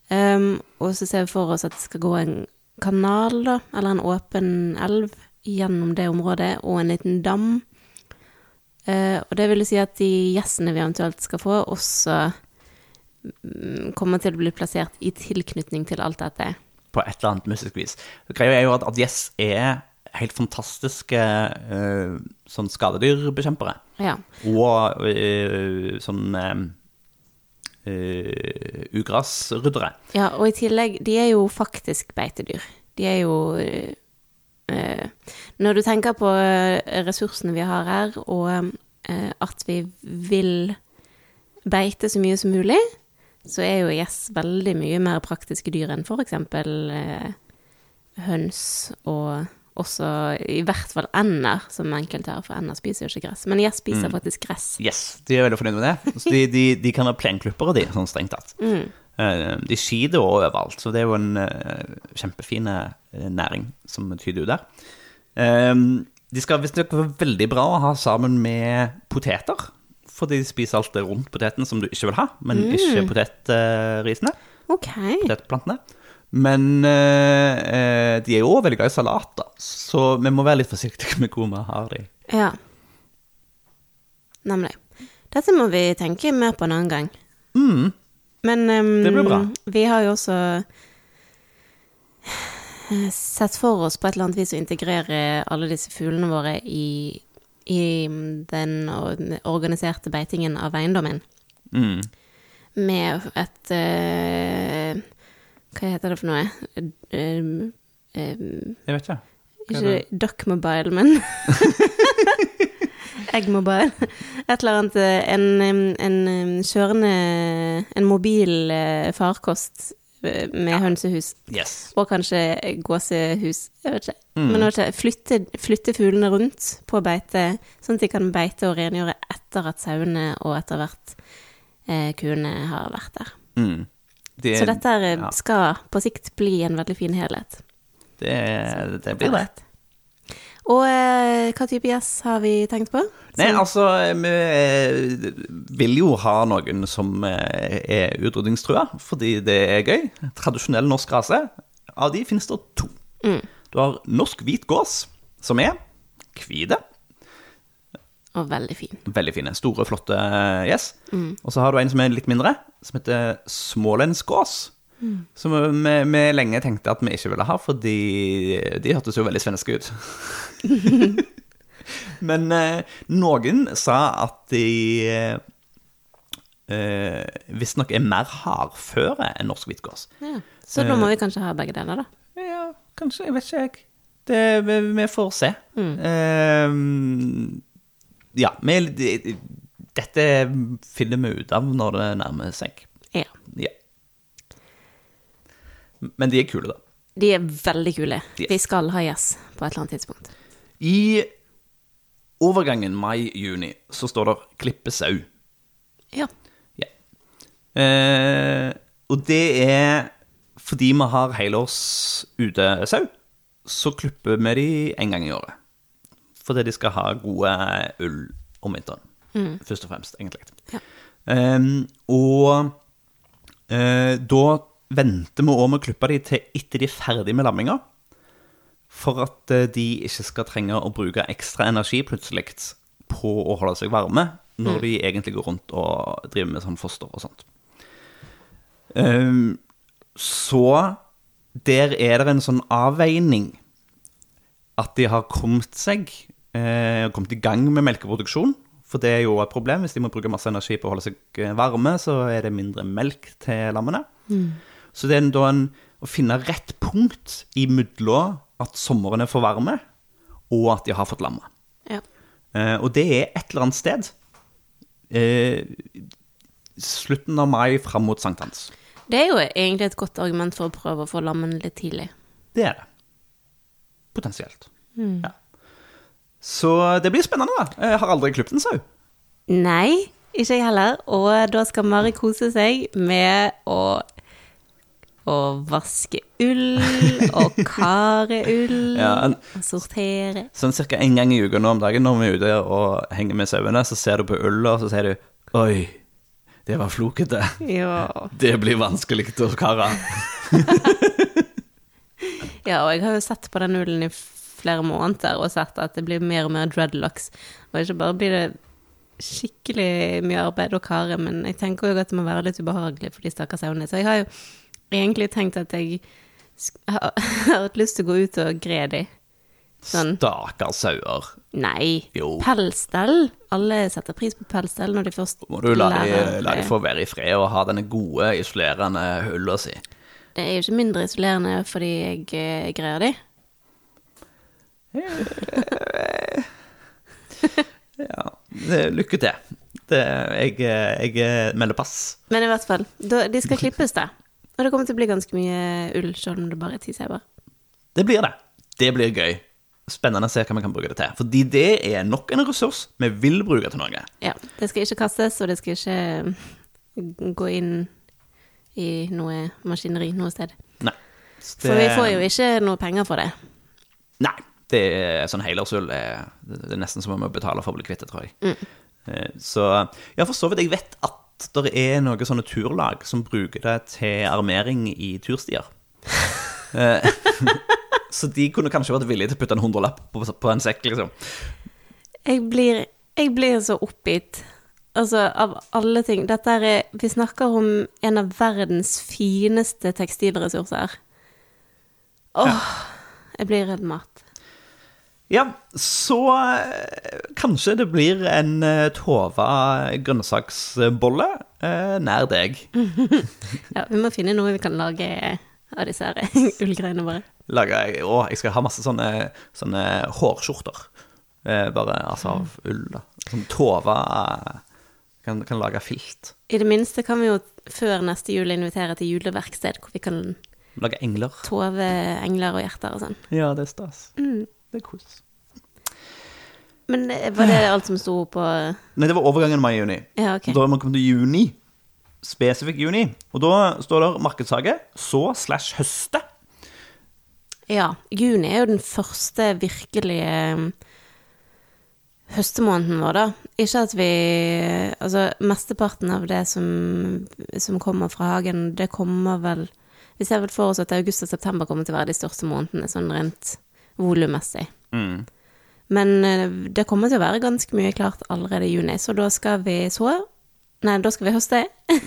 Um, og så ser vi for oss at det skal gå en kanal, da, eller en åpen elv, gjennom det området, og en liten dam. Uh, og det vil si at de gjessene vi eventuelt skal få, også mm, kommer til å bli plassert i tilknytning til alt dette.
På et eller annet mystisk vis. Greia er jo at, at er helt fantastiske uh, sånn skadedyrbekjempere.
Ja.
Og uh, sånn eh, uh, ugrasryddere.
ja, og i tillegg, de er jo faktisk beitedyr. De er jo Når du tenker på ressursene vi har her, og at vi vil beite så mye som mulig, så er jo gjess veldig mye mer praktiske dyr enn eksempel eh, høns og også i hvert fall ender, som enkelte her, for ender spiser jo ikke gress. Men gjess spiser faktisk gress.
Yes, de er veldig fornøyd med det. Så de, de, de kan ha plenklippere, de, sånn strengt tatt. Mm. De skider også overalt, så det er jo en uh, kjempefin eh, næring som tyder ut der. Um, de skal visstnok være veldig bra å ha sammen med poteter, for de spiser alt det rundt poteten som du ikke vil ha, men ikke potetrisene,
Ok.
potetplantene. Men eh, eh, de er jo også veldig glad i salat, da, så vi må være litt forsiktige med hvor vi har de.
Ja. Nemlig. Dette må vi tenke mer på en annen gang.
Mm.
Men um,
Det blir bra.
vi har jo også eh, sett for oss på et eller annet vis å integrere alle disse fuglene våre i, i den organiserte beitingen av eiendommen.
Mm.
Med et uh, Hva heter det for noe? Uh, uh,
Jeg vet ikke.
Ikke Duckmobile, men Eggmobile. Et eller annet En, en kjørende En mobil farkost eh, med hønsehus.
Yes.
Og kanskje gåsehus. Jeg vet ikke.
Mm.
Men ikke, flytte, flytte fuglene rundt på beite, sånn at de kan beite og rengjøre etter at sauene og etter hvert eh, kuene har vært der.
Mm. Det,
Så dette
ja.
skal på sikt bli en veldig fin helhet.
det, det blir det.
Og eh, hva type gjess har vi tenkt på?
Nei, altså, vi eh, vil jo ha noen som eh, er utrydningstrua, fordi det er gøy. Tradisjonell norsk rase. Av de finnes det to.
Mm.
Du har norsk hvit gås, som er hvite.
Og veldig fin.
Veldig fine. Store, flotte gjess. Og så har du en som er litt mindre, som heter smålendsgås. Som vi, vi lenge tenkte at vi ikke ville ha, fordi de hørtes jo veldig svenske ut. Men eh, noen sa at de eh, visstnok er mer hardføre enn norsk hvitgås.
Ja. Så da må vi kanskje ha begge deler, da.
Ja, kanskje. Jeg vet ikke, jeg. Det, vi, vi får se. Eh, ja, vi, dette finner vi ut av når det nærmer seg.
Ja.
Ja. Men de er kule, da.
De er veldig kule.
Yes.
Vi skal ha gjess på et eller annet tidspunkt.
I overgangen mai-juni så står det 'klippe sau'.
Ja.
Ja. Eh, og det er fordi vi har helårs utesau, så klipper vi de en gang i året. Fordi de skal ha gode ull om vinteren, først og fremst, egentlig.
Ja.
Eh, og eh, da venter vi òg med å klippe de til etter de er ferdig med lamminga. For at eh, de ikke skal trenge å bruke ekstra energi plutselig på å holde seg varme, når de egentlig går rundt og driver med sånn foster og sånt. Um, så der er det en sånn avveining at de har kommet seg, eh, kommet i gang med melkeproduksjon. For det er jo et problem. Hvis de må bruke masse energi på å holde seg eh, varme, så er det mindre melk til lammene. Så det er da en, å finne rett punkt i mellom at sommeren er for varme, og at de har fått lamma.
ja.
Eh, og det er et eller annet sted. Eh, slutten av mai fram mot sankthans.
Det er jo egentlig et godt argument for å prøve å få lammen litt tidlig.
Det er det. Potensielt. Ja. Så det blir spennende, da. Jeg har aldri klippet en sau.
Nei, ikke jeg heller. Og da skal Mari kose seg med å, å vaske ull og kare ull
Ja, en-
og sortere.
Sånn ca. en gang i uka nå om dagen når vi er ute og henger med sauene, så ser du på ulla, og så sier du Oi, det var flokete.
Ja.
Det blir vanskelig å kare.
ja, og jeg har jo sett på den ullen i flere måneder og sett at det blir mer og mer dreadlocks. Og ikke bare blir det skikkelig mye arbeid å kare, men jeg tenker jo at det må være litt ubehagelig for de stakkars sauene. Så jeg har jo egentlig tenkt at jeg har har hatt lyst til å gå ut og gre de. Sånn.
Stakkars sauer.
Nei.
Jo.
Pelsstell. Alle setter pris på pelsstell når de først
Må du la de, la de få være i fred og ha denne gode, isolerende hulla si.
Det er jo ikke mindre isolerende fordi jeg eh, greier de.
Ja, det, lykke til. Det, jeg, jeg melder pass.
Men i hvert fall, de skal klippes, da. Og det kommer til å bli ganske mye ull, selv om det bare er ti sauer.
Det blir det. Det blir gøy. Spennende å se hva vi kan bruke det til. Fordi det er nok en ressurs vi vil bruke til noe.
Ja. Det skal ikke kastes, og det skal ikke mm, gå inn i noe maskineri noe sted.
Nei. Det...
For vi får jo ikke noe penger for det.
Nei. Det er sånn helårsull det er nesten som om vi betaler for å bli kvitt det, tror jeg. Mm. Så ja, for så vidt. Jeg vet at det er noen sånne turlag som bruker det til armering i turstier. Eh, Så de kunne kanskje vært villige til å putte en hundrelapp på, på en sekk, liksom.
Jeg blir, jeg blir så oppgitt. Altså, av alle ting. Dette er Vi snakker om en av verdens fineste tekstilressurser. Åh, jeg blir redd mat.
Ja, så eh, kanskje det blir en eh, Tova grønnsaksbolle eh, nær deg.
Ja, vi må finne noe vi kan lage av disse ullgreiene våre.
Lage, å, jeg skal ha masse sånne, sånne hårskjorter. Bare altså av ull, da. Sånn Tova kan, kan lage filt.
I det minste kan vi jo før neste jul invitere til juleverksted, hvor vi kan
Lage engler.
tove engler og hjerter og sånn.
Ja, det er stas. Det er kos.
Men eh, var det alt som sto på
Nei, det var overgangen mai-juni.
Ja, okay.
Da er man kommet til juni. Spesifikk juni. Og da står det markedshage, så slash høste.
Ja, juni er jo den første virkelige eh, høstemåneden vår, da. Ikke at vi Altså, mesteparten av det som, som kommer fra hagen, det kommer vel Vi ser vel for oss at august og september kommer til å være de største månedene, sånn rent volummessig.
Mm.
Men eh, det kommer til å være ganske mye klart allerede i juni, så da skal vi så Nei, da skal vi høste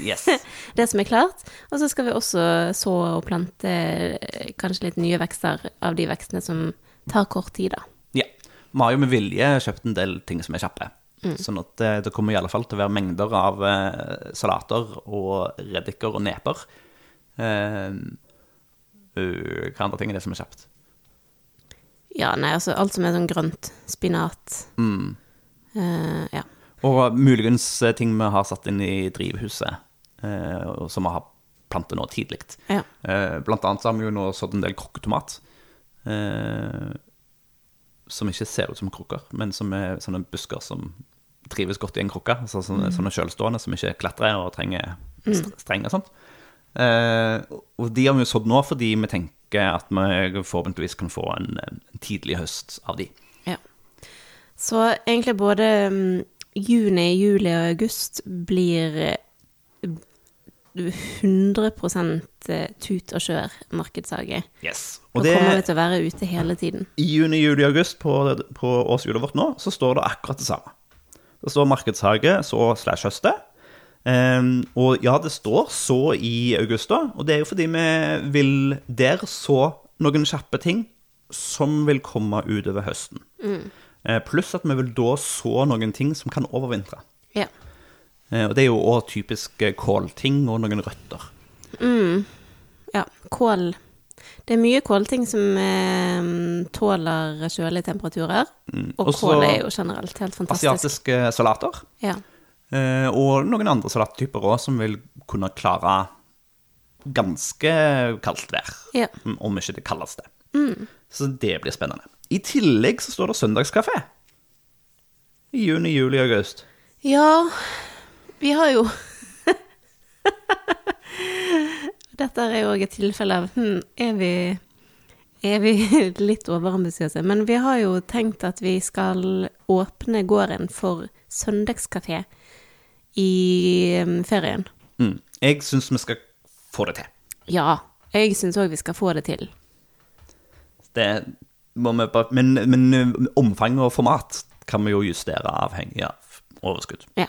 Yes.
det som er klart. Og så skal vi også så og plante eh, kanskje litt nye vekster av de vekstene som tar kort tid, da.
Ja. Vi har jo med vilje kjøpt en del ting som er kjappe. Sånn at det, det kommer i alle fall til å være mengder av eh, salater og reddiker og neper. Eh, hva andre ting er det som er kjapt?
Ja, nei, altså alt som er sånn grønt. Spinat.
Mm.
Eh, ja.
Og muligens eh, ting vi har satt inn i drivhuset, eh, som vi har plantet nå tidlig.
ja.
Eh, blant annet så har vi jo nå sådd en del krokketomat. Eh, som ikke ser ut som krukker, men som er sånne busker som trives godt i en krukke. Altså sånne, sånne kjølstående som ikke klatrer og trenger st- streng og sånt. Eh, og de har vi jo sådd nå fordi vi tenker at vi forhåpentligvis kan få en, en tidlig høst av de.
ja. Så egentlig både mm, juni, juli og august blir eh, 100 eh, tut og kjør markedshage.
Yes. Og det,
kommer vi til å være ute hele tiden.
I juni, juli, august på, på årshjulet vårt nå, så står det akkurat det samme. Det står markedshage, så slash høste. Ehm, og ja, det står så i august da, og det er jo fordi vi vil der så noen kjappe ting som vil komme utover høsten. Eh, pluss at vi vil da så noen ting som kan overvintre.
Ja.
Uh, og det er jo også typisk eh, kålting og noen røtter.
ja. Kål. Det er mye kålting som eh, tåler kjølige temperaturer. Og
Også
kål er jo generelt helt fantastisk.
Asiatiske salater.
Ja.
Eh, og noen andre salattyper òg som vil kunne klare ganske kaldt vær.
Ja.
Om ikke det kaldeste. Så det blir spennende. I tillegg så står det søndagskafé. I juni, juli, august.
Ja, vi har jo Dette er jo òg et tilfelle av hm, er, vi, er vi litt overambisiøse? Men vi har jo tenkt at vi skal åpne gården for søndagskafé i um, ferien.
Mm. Jeg syns vi skal få det til.
Ja, jeg syns òg vi skal få det til.
Det må vi bare, men, men eh, omfang og format kan vi jo justere avhengig av overskudd.
Ja.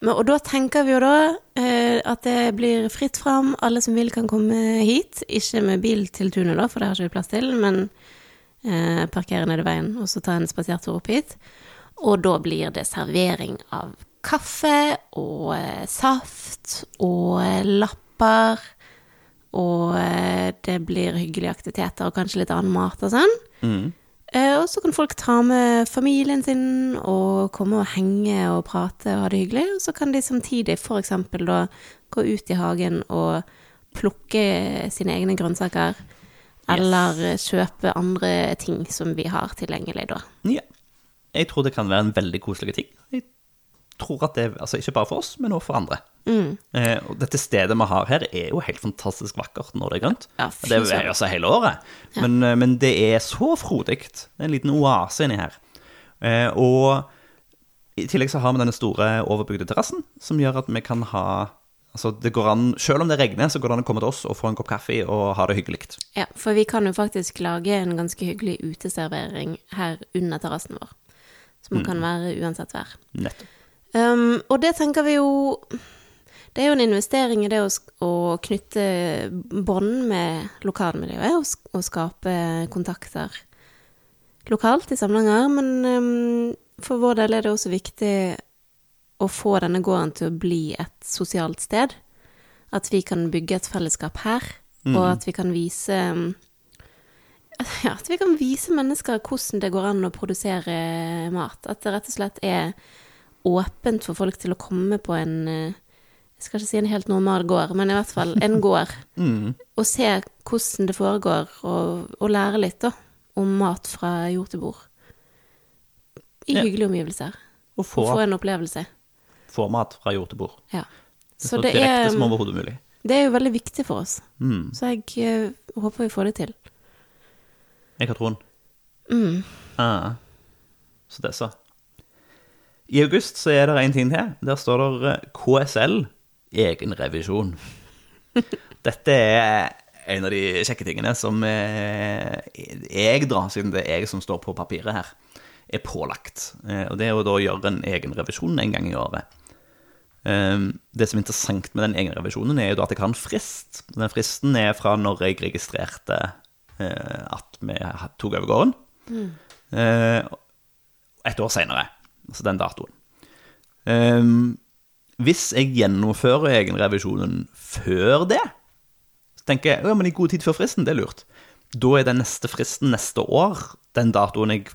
Men, og da tenker vi jo da eh, at det blir fritt fram. Alle som vil, kan komme hit. Ikke med bil til tunet, da, for det har ikke vi plass til, men eh, parkere nede veien og så ta en spasertur opp hit. Og da blir det servering av kaffe og eh, saft og eh, lapper. Og eh, det blir hyggelige aktiviteter og kanskje litt annen mat og sånn. Mm. og så kan folk ta med familien sin og komme og henge og prate og ha det hyggelig. Og så kan de samtidig f.eks. da gå ut i hagen og plukke sine egne grønnsaker. Eller eh, kjøpe andre ting som vi har tilgjengelig da.
Ja. Jeg tror det kan være en veldig koselig ting. Jeg tror at det, altså Ikke bare for oss, men også for andre. Eh, og dette stedet vi har her, er jo helt fantastisk vakkert når det er grønt.
Ja,
det er jo altså hele året. Men, eh, men det er så frodig. Det er en liten oase inni her. Eh, og i tillegg så har vi denne store overbygde terrassen, som gjør at vi kan ha Altså, det går an, Selv om det regner, så går det an å komme til oss og få en kopp kaffe og ha det hyggelig.
Ja, for vi kan jo faktisk lage en ganske hyggelig uteservering her under terrassen vår. Som kan være uansett vær.
Nettopp.
Um, og det tenker vi jo Det er jo en investering i det å, å knytte bånd med lokalmiljøet og, og skape kontakter lokalt i Samnanger. Men um, for vår del er det også viktig å få denne gården til å bli et sosialt sted. At vi kan bygge et fellesskap her, og at vi kan vise um, ja, at vi kan vise mennesker hvordan det går an å produsere mat. At det rett og slett er åpent for folk til å komme på en eh, Jeg skal ikke si en helt normal gård, men i hvert fall en gård. Og se hvordan det foregår, og, og lære litt da, om mat fra jord til bord. I
Ja.
hyggelige omgivelser.
Og få,
Og få en opplevelse.
få mat fra jord til bord.
Ja.
Så,
Så det
direkte
er,
som overhodet mulig.
det er jo veldig viktig for oss.
Mm.
Så jeg uh, håper vi får det til.
Jeg har troen.
Mm.
Ah. Så det så. I august så er det en ting til. Der står det eh, KSL, egenrevisjon. Dette er en av de kjekke tingene som eh, jeg drar, siden det er jeg som står på papiret her, er pålagt. Eh, Og det er jo da å gjøre en egenrevisjon en gang i året. Um, Det som er interessant med den egenrevisjonen, er jo da at jeg har en frist. Den fristen er fra når jeg registrerte at vi tok over gården. Mm. et år senere, altså den datoen. Um, hvis jeg gjennomfører egenrevisjonen før det, så tenker jeg ja, men i god tid før fristen, det er lurt. Da er den neste fristen neste år den datoen jeg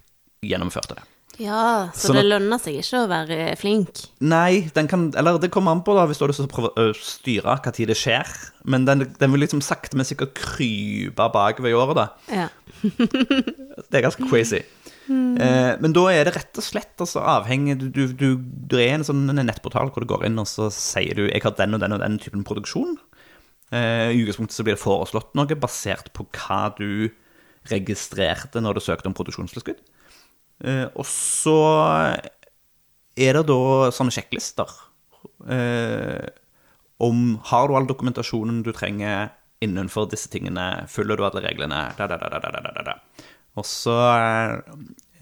gjennomførte det.
Ja, så
Sånn
det lønner seg ikke å være flink.
Nei, den kan, eller det kommer an på da, hvis du har lyst til å prøve å styre tid det skjer. Men den, den vil liksom sakte, men sikkert krype bakover i året, da.
Ja.
Det er ganske crazy. Eh, men da er det rett og slett altså, avhengig du, du, du, du er en sånn nettportal hvor du går inn og så sier du jeg har den og den og den typen produksjon. Eh, I utgangspunktet så blir det foreslått noe basert på hva du registrerte når du søkte om produksjonstilskudd. Eh, og så er det da sånne sjekklister eh, om har du all dokumentasjonen du trenger innenfor disse tingene, følger du alle reglene, da, da, da, Og så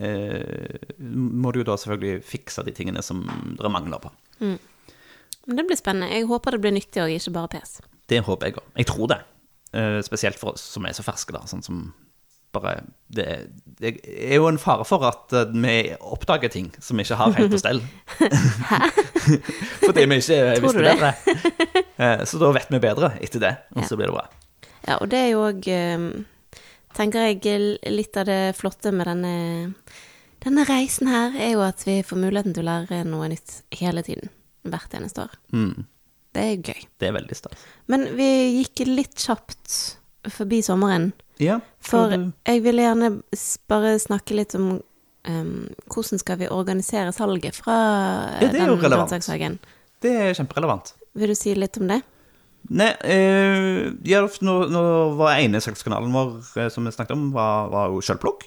eh, må du jo da selvfølgelig fikse de tingene som dere mangler på.
Men det blir spennende. Jeg håper det blir nyttig og ikke bare pes.
Det håper jeg òg. Jeg tror det. Eh, spesielt for oss som er så ferske, da. Sånn som bare det, det er jo en fare for at eh, vi oppdager ting som vi ikke har helt på stell. Hæ? Fordi vi ikke
Tror
visste
det?
bedre. Eh, Så da vet vi bedre etter det, og
Ja.
så blir det bra.
Ja, og det er jo òg, tenker jeg, litt av det flotte med denne, denne reisen her, er jo at vi får muligheten til å lære noe nytt hele tiden. Hvert eneste år.
Mm,
Det er gøy.
det er veldig stas.
Men vi gikk litt kjapt forbi sommeren.
Ja,
For
du-
jeg ville gjerne bare snakke litt om um, hvordan skal vi organisere salget fra
Ja,
den
relevant.
grønnsakshagen.
det er kjemperelevant.
Vil du si litt om det?
Nei, eh, ja, nå, nå var ene salgskanalen vår eh, som vi snakket om, var, var jo sjølplukk.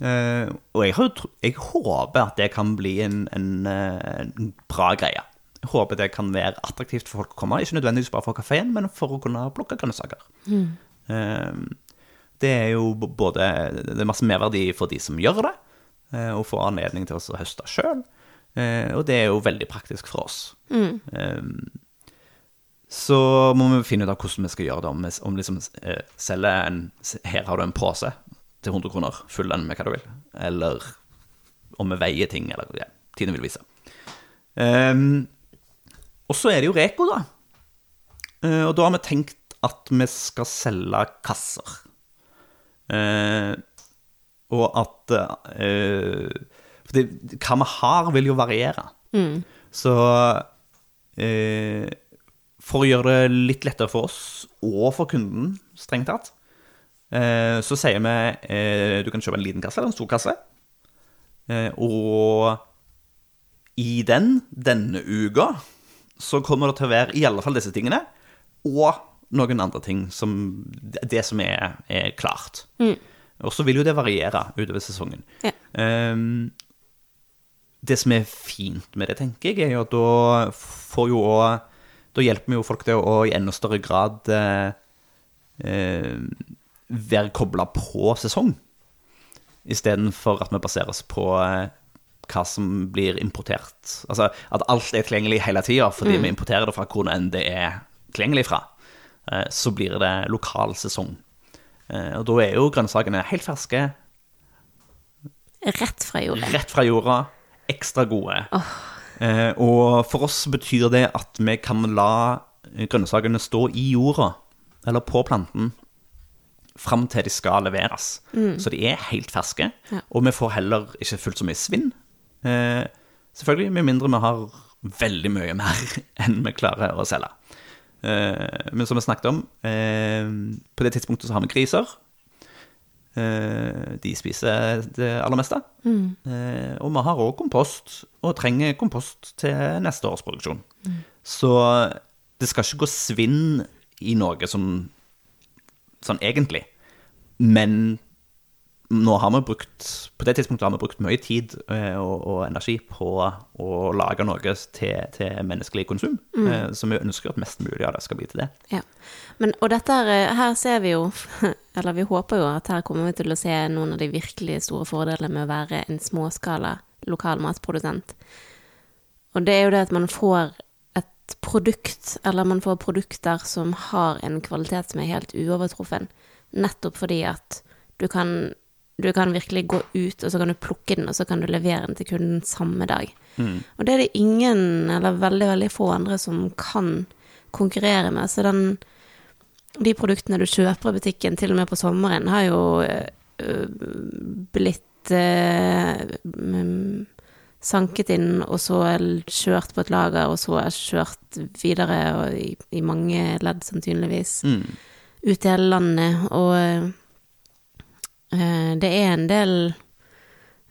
Eh, og jeg, har, jeg håper at det kan bli en, en, eh, en bra greie. Jeg håper det kan være attraktivt for folk å komme, ikke nødvendigvis bare for kafeen, men for å kunne plukke grønnsaker. Eh, det er jo både Det er masse merverdi for de som gjør det, eh, og får anledning til å høste sjøl. Og det er jo veldig praktisk for oss. Eh, så må vi finne ut av hvordan vi skal gjøre det. Om vi om liksom, eh, selger en Her har du en pose til 100 kroner, fyll den med hva du vil. Eller om vi veier ting, eller ja, tiden vil vise. Um, og så er det jo Reko, da. Uh, og da har vi tenkt at vi skal selge kasser. Uh, og at uh, For det, hva vi har, vil jo variere. Så eh, for å gjøre det litt lettere for oss og for kunden, strengt tatt, eh, så sier vi eh, du kan kjøpe en liten kasse eller en stor kasse. Eh, og i den, denne uka, så kommer det til å være i alle fall disse tingene, og noen andre ting som Det som er, er klart. Og så vil jo det variere utover sesongen.
Ja.
Ehm, det som er fint med det, tenker jeg, er jo at da får jo også Da hjelper vi jo folk til å i enda større grad eh, eh, være kobla på sesong, istedenfor at vi baserer oss på eh, hva som blir importert. Altså at alt er tilgjengelig hele tida fordi vi importerer det fra hvor enn det er tilgjengelig fra. Eh, så blir det lokal sesong. Eh, og da er jo grønnsakene helt ferske,
Rett fra jorda.
rett fra jorda, ekstra gode. Eh, og for oss betyr det at vi kan la grønnsakene stå i jorda, eller på planten, fram til de skal leveres. Så de er helt ferske,
Ja.
og vi får heller ikke fullt så mye svinn. Eh, selvfølgelig, med mindre vi har veldig mye mer enn vi klarer å selge. Eh, men som vi snakket om, eh, på det tidspunktet så har vi griser. Eh, de spiser det aller meste. Eh, og vi har òg kompost, og trenger kompost til neste års produksjon. Så det skal ikke gå svinn i noe som sånn egentlig. Men nå har vi brukt På det tidspunktet har vi brukt mye tid eh, og, og energi på å lage noe til, til menneskelig konsum. Eh, så vi ønsker at mest mulig av det skal bli til det.
Ja. Men, og dette her ser vi jo, eller vi håper jo at her kommer vi til å se noen av de virkelig store fordelene med å være en småskala lokal matprodusent. Og det er jo det at man får et produkt, eller man får produkter som har en kvalitet som er helt uovertruffen. Nettopp fordi at du kan du kan virkelig gå ut, og så kan du plukke den, og så kan du levere den til kunden samme dag. Og det er det ingen, eller veldig, veldig få andre som kan konkurrere med. Så den, de produktene du kjøper i butikken, til og med på sommeren, har jo øh, blitt øh, mm, sanket inn, og så kjørt på et lager, og så kjørt videre og i, i mange ledd, sannsynligvis, ut i hele landet. Og øh, det er en del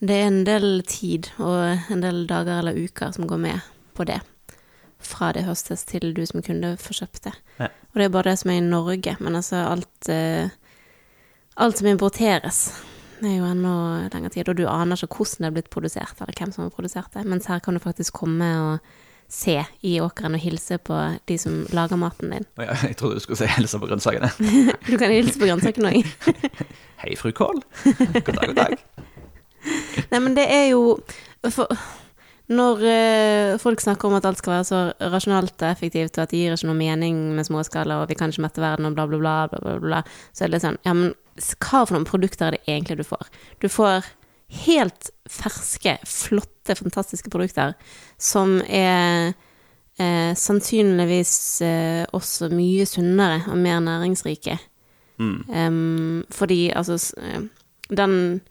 Det er en del tid og en del dager eller uker som går med på det. Fra det høstes til du som kunde får kjøpt det.
Ja.
Og det er bare det som er i Norge, men altså alt øh, Alt som importeres, det er jo ennå lengre tid, og du aner ikke hvordan det er blitt produsert, eller hvem som har produsert det, mens her kan du faktisk komme og se i åkeren og hilse på de som lager maten din.
Jeg, jeg trodde du skulle si hilse på grønnsakene.
Du kan hilse på grønnsakene òg.
Hei, fru Kål. God dag, god dag.
Nei, men det er jo for, Når eh, folk snakker om at alt skal være så rasjonalt og effektivt, og at det gir ikke noe mening med småskala, og vi kan ikke mette verden, og bla, bla, bla, bla, bla, bla, så er det litt sånn Ja, men hva for noen produkter er det egentlig du får? Du får helt ferske, flotte, fantastiske produkter som er eh, sannsynligvis eh, også mye sunnere og mer næringsrike. Em, fordi altså eh, den,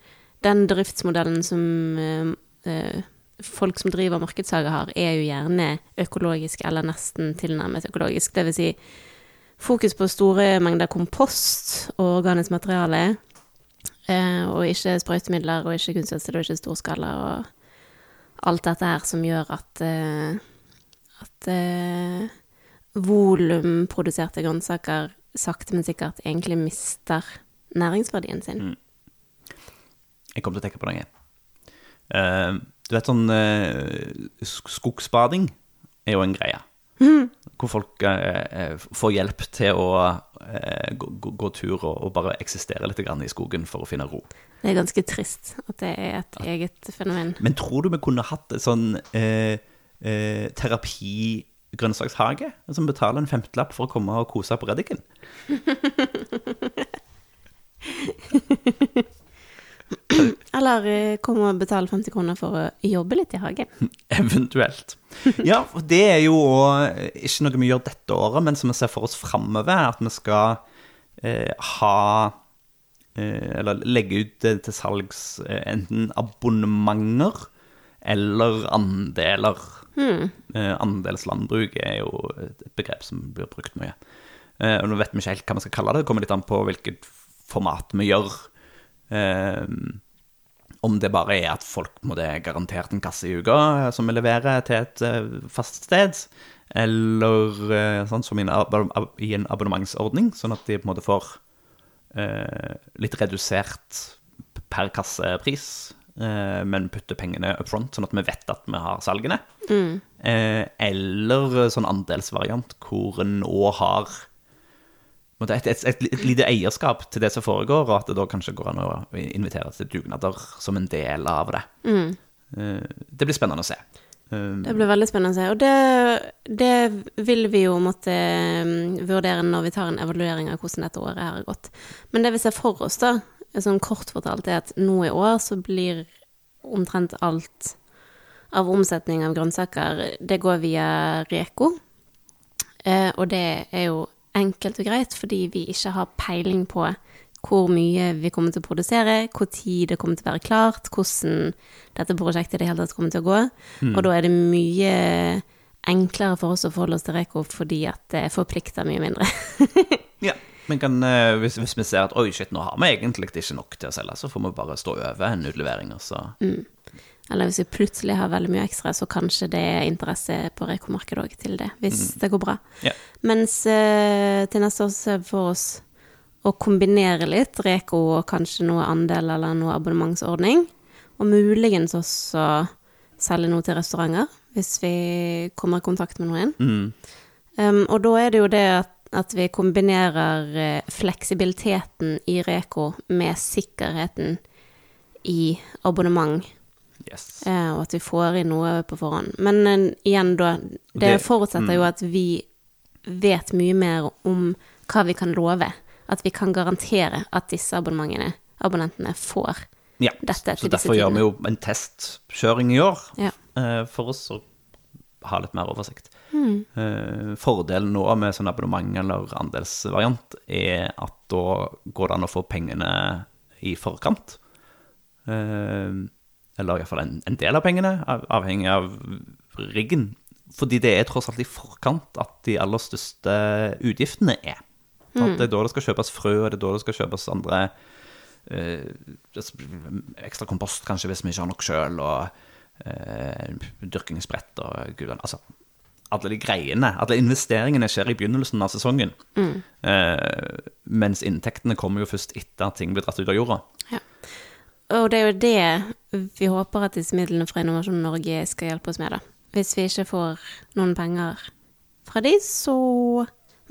den driftsmodellen som eh, eh, folk som driver markedshager har, er jo gjerne økologisk eller nesten tilnærmet økologisk. Det vil si fokus på store mengder kompost og organisk materiale. Eh, og ikke sprøytemidler og ikke kunstgjødsel og ikke storskala og alt dette her som gjør at eh, at eh, volumproduserte grønnsaker sakte, men sikkert egentlig mister næringsverdien sin.
Jeg kom til å tenke på noe. Eh, du vet sånn eh, Skogsbading er jo en greie. Hvor folk eh, eh, får hjelp til å eh, gå, gå, gå tur og, og bare eksistere litt grann i skogen for å finne ro.
Det er ganske trist at det er et eget fenomen.
Men tror du vi kunne hatt en sånn eh, eh, terapi-grønnsakshage? Som betaler en femtelapp for å komme og kose på reddiken?
Eller eh, kom og betal 50 kroner for å jobbe litt i hagen.
Eventuelt. Ja, for det er jo ikke noe vi gjør dette året, men som vi ser for oss framover, at vi skal eh, ha eh, Eller legge ut eh, til salgs eh, enten abonnementer eller andeler. Eh, andelslandbruk er jo et begrep som blir brukt mye. Eh, og nå vet vi ikke helt hva vi skal kalle det. Det kommer litt an på hvilket format vi gjør. Eh, om det bare er at folk må det garantert en kasse i uka eh, som vi leverer til et eh, fast sted, eller eh, sånn som i en, abonnementsordning, sånn at de på en måte får eh, litt redusert per kassepris, eh, men putter pengene up front, sånn at vi vet at vi har salgene. Eh, eller sånn andelsvariant, hvor en nå har et, et, et, et lite eierskap til det som foregår, og at det da kanskje går an å invitere til dugnader som en del av det. Eh, Det blir spennende å se. Eh,
Det blir veldig spennende å se. Og det, det vil vi jo måtte mm, vurdere når vi tar en evaluering av hvordan dette året her har gått. Men det vi ser for oss, da, sånn kort fortalt, er at nå i år så blir omtrent alt av omsetning av grønnsaker, det går via Reko. Eh, og det er jo enkelt og greit, fordi vi ikke har peiling på hvor mye vi kommer til å produsere, hvor tid det kommer til å være klart, hvordan dette prosjektet i det hele tatt kommer til å gå. Og da er det mye enklere for oss å forholde oss til Reko fordi at det forplikter mye mindre.
ja. Men kan, eh, hvis, hvis vi ser at oi, shit, nå har vi egentlig ikke nok til å selge, så får vi bare stå over en utlevering, og så
Eller hvis vi plutselig har veldig mye ekstra, så kanskje det er interesse på Reko-markedet òg til det, hvis det går bra.
Yeah.
Mens eh, til neste år ser vi for oss å kombinere litt Reko og kanskje noe andel eller noe abonnementsordning. Og muligens også selge noe til restauranter, hvis vi kommer i kontakt med noen. Um, og da er det jo det at, at vi kombinerer eh, fleksibiliteten i Reko med sikkerheten i abonnement.
Yes.
Eh, og at vi får inn noe på forhånd. Men eh, igjen, da Det, forutsetter jo at vi vet mye mer om hva vi kan love. At vi kan garantere at disse abonnentene får
Ja,
dette
så derfor gjør vi jo en testkjøring i år,
Ja.
eh, for oss å ha litt mer oversikt.
Mm.
Uh, Fordelen nå med sånn abonnement eller andelsvariant er at da går det an å få pengene i forkant. Eh, Eller iallfall en, en del av pengene, av- avhengig av riggen. Fordi det er tross alt i forkant at de aller største utgiftene er. At det er da det skal kjøpes frø, og det er da det skal kjøpes andre eh, Ekstra kompost, kanskje, hvis vi ikke har nok sjøl, og eh, dyrkingsbrett og gudene Altså, alle de greiene, alle investeringene skjer i begynnelsen av sesongen. Eh, mens inntektene kommer jo først etter at ting blir dratt ut av jorda.
Og det er jo det vi håper at disse midlene fra Innovasjon Norge skal hjelpe oss med, da. Hvis vi ikke får noen penger fra de, så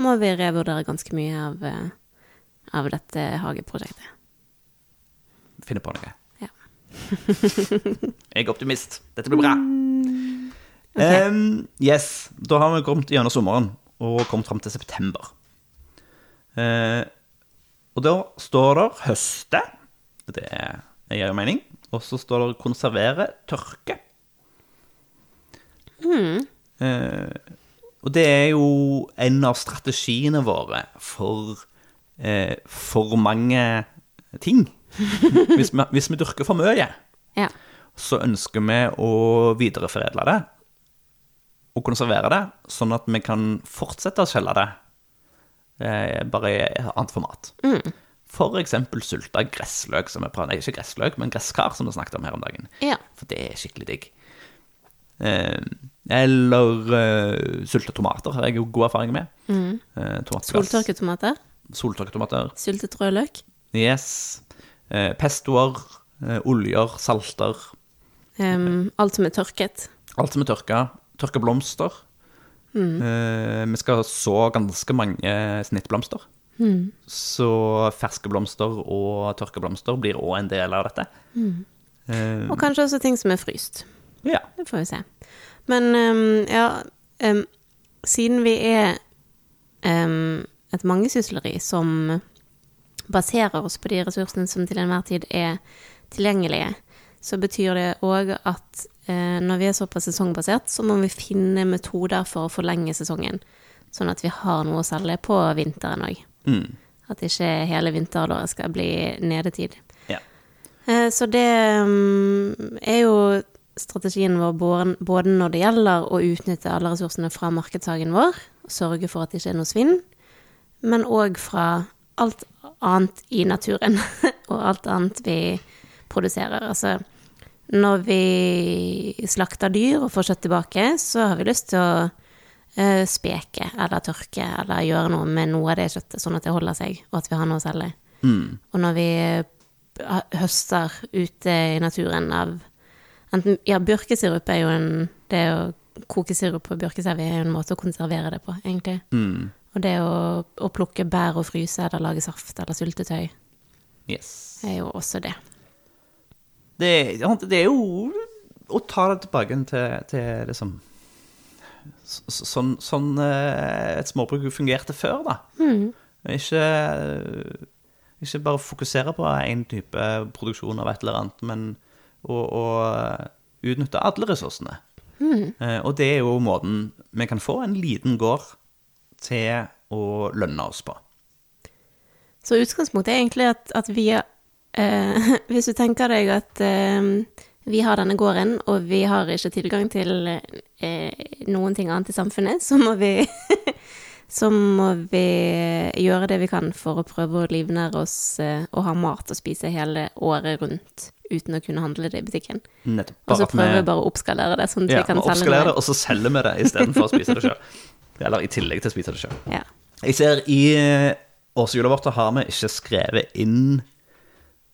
må vi revurdere ganske mye av, eh, av dette hageprosjektet.
Finne på noe.
Ja.
Jeg er optimist. Dette blir bra. Em, yes, da har vi kommet gjennom sommeren og kommet fram til september. Uh, og da står det høste. Det gir jo mening. Og så står det konservere tørke. Eh, og det er jo en av strategiene våre for eh, for mange ting. Hvis vi, hvis vi dyrker for mye,
Ja.
så ønsker vi å videreforedle det og konservere det, sånn at vi kan fortsette å skjelle det, eh, bare i annet format. For eksempel sulta gressløk, som jeg prater, nei, ikke gressløk, men gresskar, som vi snakket om her om dagen.
ja.
For det er skikkelig digg. Eh, eller eh, sulta tomater har jeg jo god erfaring med. Eh, tomatglass.
Soltørketomater.
Soltørketomater.
Syltet rødløk.
Yes. Eh, pestoer, eh, oljer, salter.
Um, alt som er tørket.
Alt som er tørka. Tørka blomster. Eh, vi skal så ganske mange snittblomster. Så ferske blomster og tørka blomster blir òg en del av dette. Eh,
Og kanskje også ting som er fryst.
ja.
Det får vi se. Men um, ja um, Siden vi er em, et mangesysleri som baserer oss på de ressursene som til enhver tid er tilgjengelige, så betyr det òg at eh, når vi er såpass sesongbasert, så må vi finne metoder for å forlenge sesongen. Sånn at vi har noe å selge på vinteren òg.
Mm.
At ikke hele vinterhalvåret skal bli nedetid.
ja.
Eh, Så det mm, er jo strategien vår både- når det gjelder å utnytte alle ressursene fra markedshagen vår, sørge for at det ikke er noe svinn, men òg fra alt annet i naturen og alt annet vi produserer. Altså når vi slakter dyr og får kjøtt tilbake, så har vi lyst til å speke eller tørke eller gjøre noe med noe av det kjøttet, sånn at det holder seg, og at vi har noe å selge. Og når vi eh, høster ute i naturen av enten Ja, bjørkesirup er jo en Det å koke sirup på bjørkesevi er jo en måte å konservere det på, egentlig. Og det å, å plukke bær og fryse eller lage saft eller syltetøy
Yes.
er jo også det.
Det, det er jo å ta det tilbake til, til liksom Sånn, sånn eh, et småbruk fungerte før, da. Ikke, ikke bare fokusere på én type produksjon av et eller annet, men å, å utnytte alle ressursene. Mm. og det er jo måten vi kan få en liten gård til å lønne oss på.
Så utgangspunktet er egentlig at, at vi eh, Hvis du tenker deg at eh, vi har denne gården, og vi har ikke tilgang til eh, noen ting annet i samfunnet, så må vi Så må vi gjøre det vi kan for å prøve å livnære oss eh, og ha mat å spise hele året rundt uten å kunne handle det i butikken.
Nettopp.
Og så prøver vi bare å oppskalere det, sånn at
Ja,
vi kan selge det.
det, og så selger vi det istedenfor å spise det sjøl. Eller i tillegg til å spise det sjøl.
Ja.
Jeg ser i eh, årshjulet vårt har vi ikke skrevet inn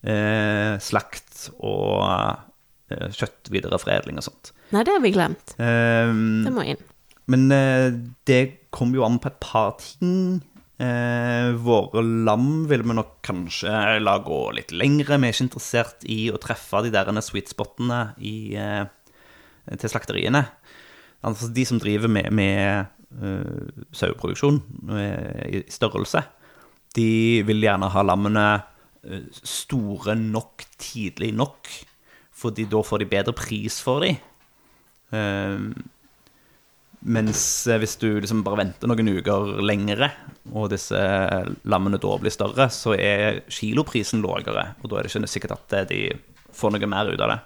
eh, slakt og kjøtt videreforedling og sånt.
Nei, det har vi glemt.
Um,
Det må inn.
men eh, det kommer jo an på et par ting. Eh, våre lam vil vi nok kanskje la gå litt lengre. Vi er ikke interessert i å treffe de der sweet spotene i, eh, til slakteriene. Altså de som driver med, med uh, saueproduksjon eh, i størrelse, de vil gjerne ha lammene eh, store nok tidlig nok, fordi da får de bedre pris for dem. Mens eh, hvis du liksom bare venter noen uker lengre, og disse lammene da blir større, så er kiloprisen lavere, og da er det ikke sikkert at eh, de får noe mer ut av det.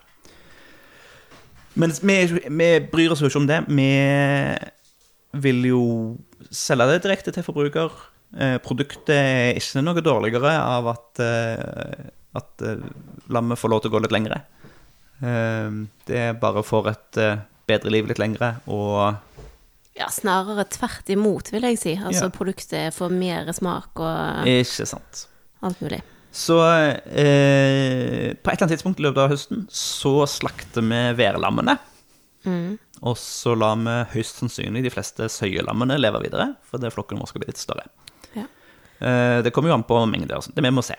Men vi, vi bryr oss jo ikke om det. Vi vil jo selge det direkte til forbruker. Eh, produktet er ikke noe dårligere av at, eh, at eh, lammet får lov til å gå litt lengre. Eh, er bare for et eh, bedre liv litt lengre, og
Ja, snarere tvert imot, vil jeg si. Altså
Ja.
produktet får mer smak og
Ikke sant.
alt mulig.
Så eh, på et eller annet tidspunkt i løpet av høsten så slakter vi værlammene.
Mm.
Og så lar vi høyst sannsynlig de fleste søyelammene leve videre, for det flokken vår skal bli litt større.
Ja.
Eh, det kommer jo an på mengder. Det vi må se.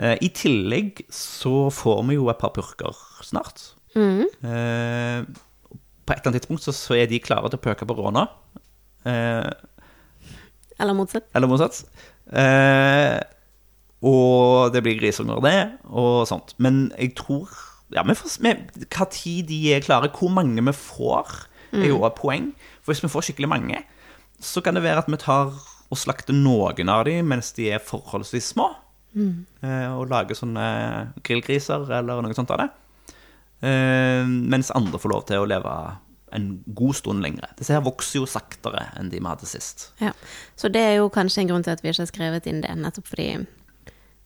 Eh, I tillegg så får vi jo et par purker snart.
Mm.
Eh, på et eller annet tidspunkt så, så er de klare til å pøke på råna. Eh,
Eller motsatt.
eller motsatt. Eh, og det blir grisunger, det, og sånt. Men jeg tror ja, vi får, vi, Hva tid de er klare, hvor mange vi får, er jo et poeng. For hvis vi får skikkelig mange, så kan det være at vi tar og slakter noen av dem mens de er forholdsvis små. Eh, og lager sånne grillgriser eller noe sånt av det. Eh, mens andre får lov til å leve en god stund lengre. Disse her vokser jo saktere enn de vi hadde sist.
Ja. Så det er jo kanskje en grunn til at vi ikke har skrevet inn det, nettopp fordi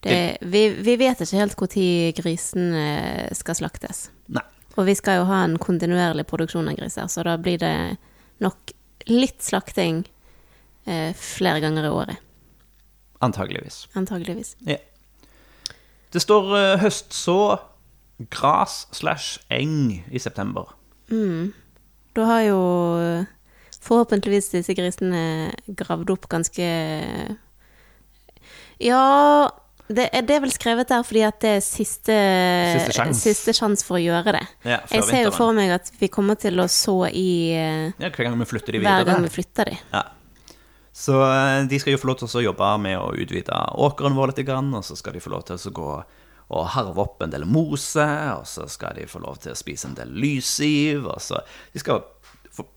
det, vi, vi vet ikke helt når grisen eh, skal slaktes.
Nei.
Og vi skal jo ha en kontinuerlig produksjon av griser, så da blir det nok litt slakting eh, flere ganger i året.
Antageligvis.
Antageligvis.
Ja. Det står uh, høstså, gras slash eng i september.
Da har jo eh, forhåpentligvis disse grisene gravd opp ganske Ja, det er, det er vel skrevet der fordi at det er siste
Siste sjans.
siste sjans for å gjøre det.
Ja,
Jeg ser jo for meg at vi kommer til å så i eh,
Ja, hver gang vi flytter de
hver gang
videre.
vi flytter de.
Ja. Så eh, de skal jo få lov til å jobbe med å utvide åkeren vår litt, og så skal de få lov til å gå og harve opp en del mose, og så skal de få lov til å spise en del lysiv, og så de skal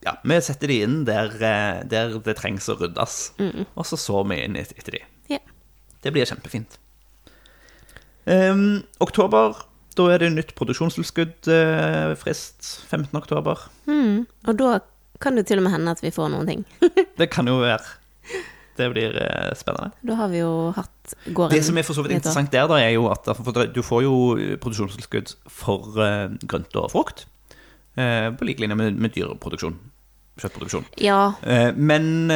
Ja, vi setter de inn der, eh, der det trengs å ryddes, og så sår vi inn et- etter de.
Yeah.
Det blir kjempefint. Um, oktober, da er det nytt produksjonstilskudd. eh, frist 15. oktober.
Mm. Og da kan det til og med hende at vi får noen ting.
Det kan jo være. Det blir eh, spennende.
Da har vi jo hatt gården
Det som er for så vidt interessant der, da, er jo at du får jo produksjonstilskudd for eh, grønt og frukt. eh, på lik linje med, med dyreproduksjon. Kjøttproduksjon.
Ja,
men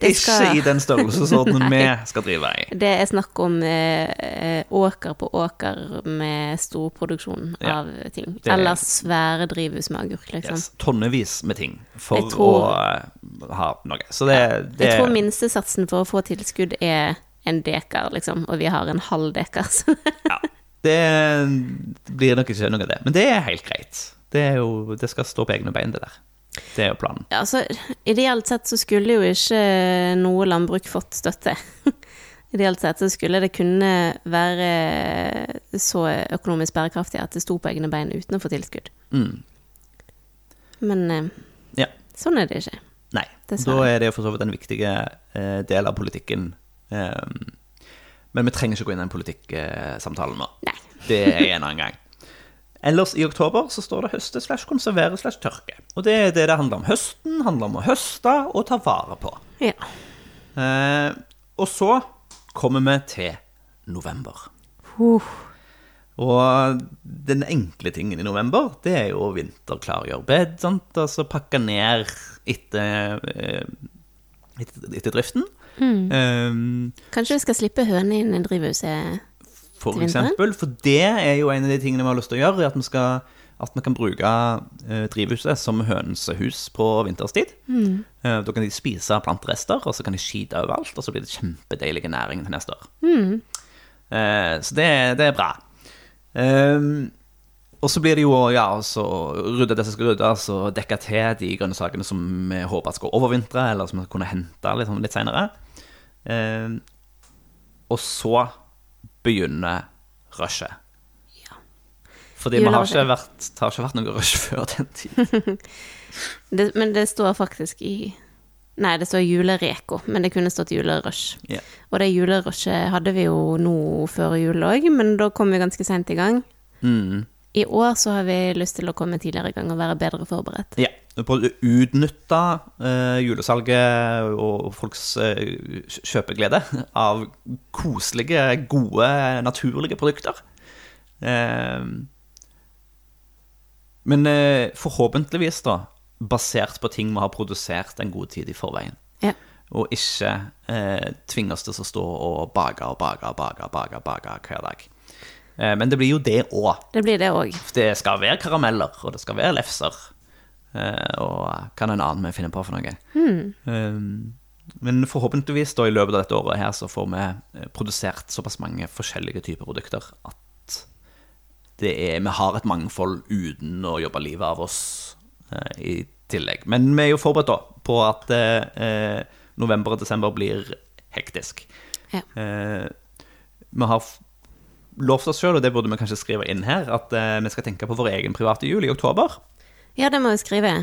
Det
ikke i den størrelsesordenen vi skal drive i.
det er snakk om eh, eh, åker på åker med storproduksjon
Ja,
av ting.
er-
Eller svære drivhus med agurk, liksom.
Yes, tonnevis med ting for
tror-
å eh, ha noe. Så det, det
Jeg tror minstesatsen for å få tilskudd er en dekar, liksom, og vi har en halv dekar. så-
Ja, det blir nok ikke noe av det. Men det er helt greit. Det, jo, det skal stå på egne bein, det der. Det er jo planen.
Ja, altså, ideelt sett så skulle jo ikke noe landbruk fått støtte. ideelt sett så skulle det kunne være så økonomisk bærekraftig at det sto på egne bein uten å få tilskudd.
Mm.
Men eh,
Ja.
sånn er det ikke.
Nei.
Dessverre.
Da er det for så vidt en viktig eh, del av politikken. Eh, men vi trenger ikke gå inn i den politikksamtalen nå.
Nei.
Det er en annen gang. Ellers i oktober så står det høste slash konservere slash tørke. Og det er det det handler om. Høsten handler om å høste og ta vare på.
Ja.
Eh, og så kommer vi til november.
Uh,
Og den enkle tingen i november, det er jo vinterklargjøre bed. Sant? Altså pakke ned etter, eh, etter, etter driften. Um,
kanskje vi skal slippe høne inn i drivhuset?
For eksempel. For det er jo en av de tingene vi har lyst til å gjøre, at vi, skal, at vi kan bruke eh, drivhuset som hønsehus på vinterstid. Eh, da kan de spise planterester, og så kan de skite overalt, og så blir det kjempedeilig næring til neste år. Eh, så det, det er bra. Ehm, og så blir det jo ja, så rydde det som skal ryddes, og dekke til de grønnsakene som vi håper skal overvintre, eller som vi kunne hente litt, sånn litt senere. Eh, og så begynner rushet. Fordi vi har ikke vært, det har ikke vært noe rush før den tid.
Det, men det står faktisk i Nei, det står julereko, men det kunne stått julerush.
Yeah.
Og det julerushet hadde vi jo nå før jul òg, men da kom vi ganske seint i gang.
Mm.
I år så har vi lyst til å komme tidligere i gang og være bedre forberedt.
Ja. På å utnytte eh, julesalget og folks eh, kjøpeglede av koselige, gode, naturlige produkter. Eh, men eh, forhåpentligvis, da, basert på ting vi har produsert en god tid i forveien.
Ja.
Og ikke eh, tvinge oss til å stå og bake og bake og bake, bake, bake hver dag. Eh, men det blir jo det òg.
Det blir det òg.
Det skal være karameller, og det skal være lefser. Eh, og hva en annen vi finner på for noe. Mm. men forhåpentligvis da i løpet av dette året her så får vi eh, produsert såpass mange forskjellige typer produkter at det er, vi har et mangfold uten å jobbe livet av oss eh, i tillegg. Men vi er jo forberedt da på at eh, november og desember blir hektisk.
Ja.
Eh, vi har lovt oss sjøl, og det burde vi kanskje skrive inn her, at eh, vi skal tenke på vår egen private jul i oktober.
Ja, det må vi skrive.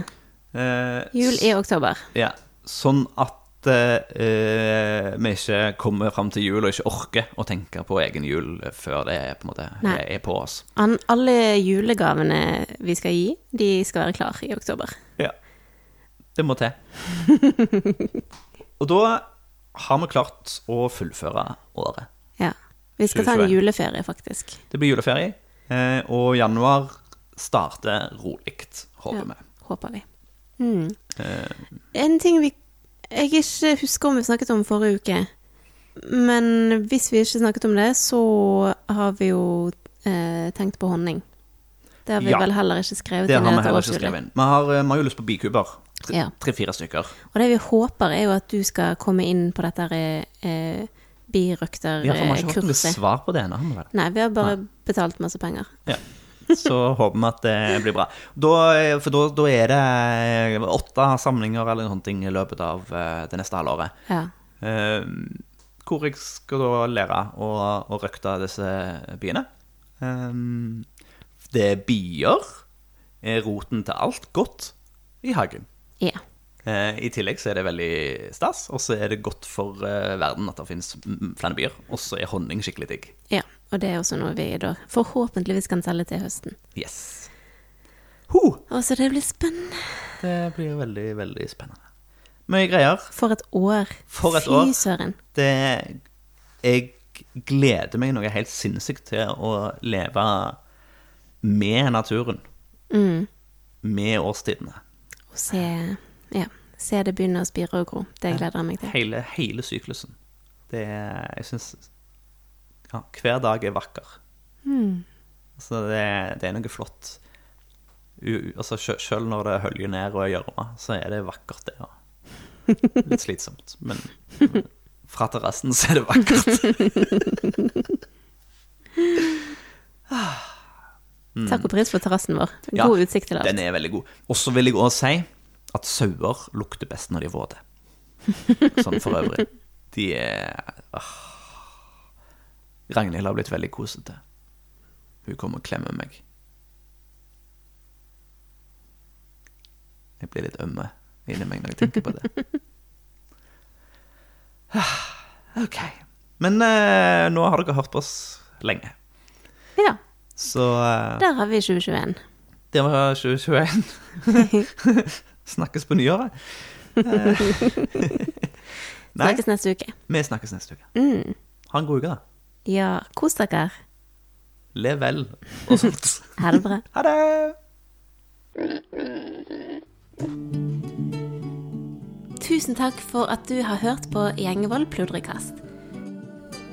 Eh,
Jul i oktober.
ja, sånn at eh, vi ikke kommer fram til jul og ikke orker å tenke på egen jul før det er, på, måte, er på oss.
An alle julegavene vi skal gi, de skal være klar i oktober.
Ja. Det må til. og da har vi klart å fullføre året.
Ja. Vi skal ta en juleferie, faktisk.
Det blir juleferie, eh, og januar starter rolig, håper
Ja.
vi.
Håper vi. Mm.
Eh,
En ting vi jeg ikke husker om vi snakket om forrige uke, men hvis vi ikke snakket om det, så har vi jo eh, tenkt på honning. Det har vi
Ja.
vel heller ikke skrevet
det
inn Det
har vi heller ikke skrevet inn. Vi har, vi har jo lyst på bikuber.
Ja.
Tre-fire stykker.
Og det vi håper, er jo at du skal komme inn på dette eh,
Ja, for vi har ikke fått noe svar på det ennå?
Nei, vi har bare betalt masse penger.
Ja. Så håper vi at det blir bra. Da, for da, da er det åtte samlinger eller noe ting i løpet av eh, det neste halvåret.
Ja.
Eh, hvor jeg skal da lære å, å røkte disse byene. Eh, det er bier, er roten til alt godt i hagen.
ja.
Eh, I tillegg så er det veldig stas, og så er det godt for eh, verden at det finnes flere byer. Og så er honning skikkelig digg.
ja. Og det er også noe vi da forhåpentligvis kan selge til høsten.
Yes. Ho!
Og så det blir spennende.
Det blir veldig, veldig spennende. Mye greier.
For et år.
For et
Fy søren.
Det Jeg gleder meg noe helt sinnssykt til å leve med naturen.
Mm.
Med årstidene.
Og se, ja, se det begynne å spire og gro. Det gleder jeg meg til.
Hele, hele syklusen. Det er Jeg syns ja, Hver dag er vakker.
Mm.
Altså, det, det er noe flott. U, altså, selv når det høljer ned og er gjørme, så er det vakkert, det òg. Litt slitsomt, men fra terrassen så er det vakkert.
Takk og pris for terrassen vår.
God Ja,
utsikt til alt.
Den er veldig god. Og så vil jeg òg si at sauer lukter best når de er våte. Sånn for øvrig. De er åh. Ragnhild har blitt veldig kosete. Hun kommer og klemmer meg. Jeg blir litt ømme inni meg når jeg tenker på det. Ah, Ok. Men eh, nå har dere hørt på oss lenge.
Ja,
Så eh,
der har vi 2021.
det var 2021. Snakkes på nyåret.
Snakkes neste uke.
vi snakkes neste uke.
Mm.
Ha en god uke, da.
Ja, kos dere.
Lev vel og sånt.
Ha det bra.
Ha det!
Tusen takk for at du har hørt på Gjengevold pludrekast.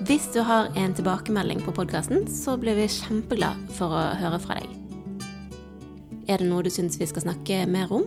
Hvis du har en tilbakemelding på podkasten, så blir vi kjempeglad for å høre fra deg. Er det noe du syns vi skal snakke mer om,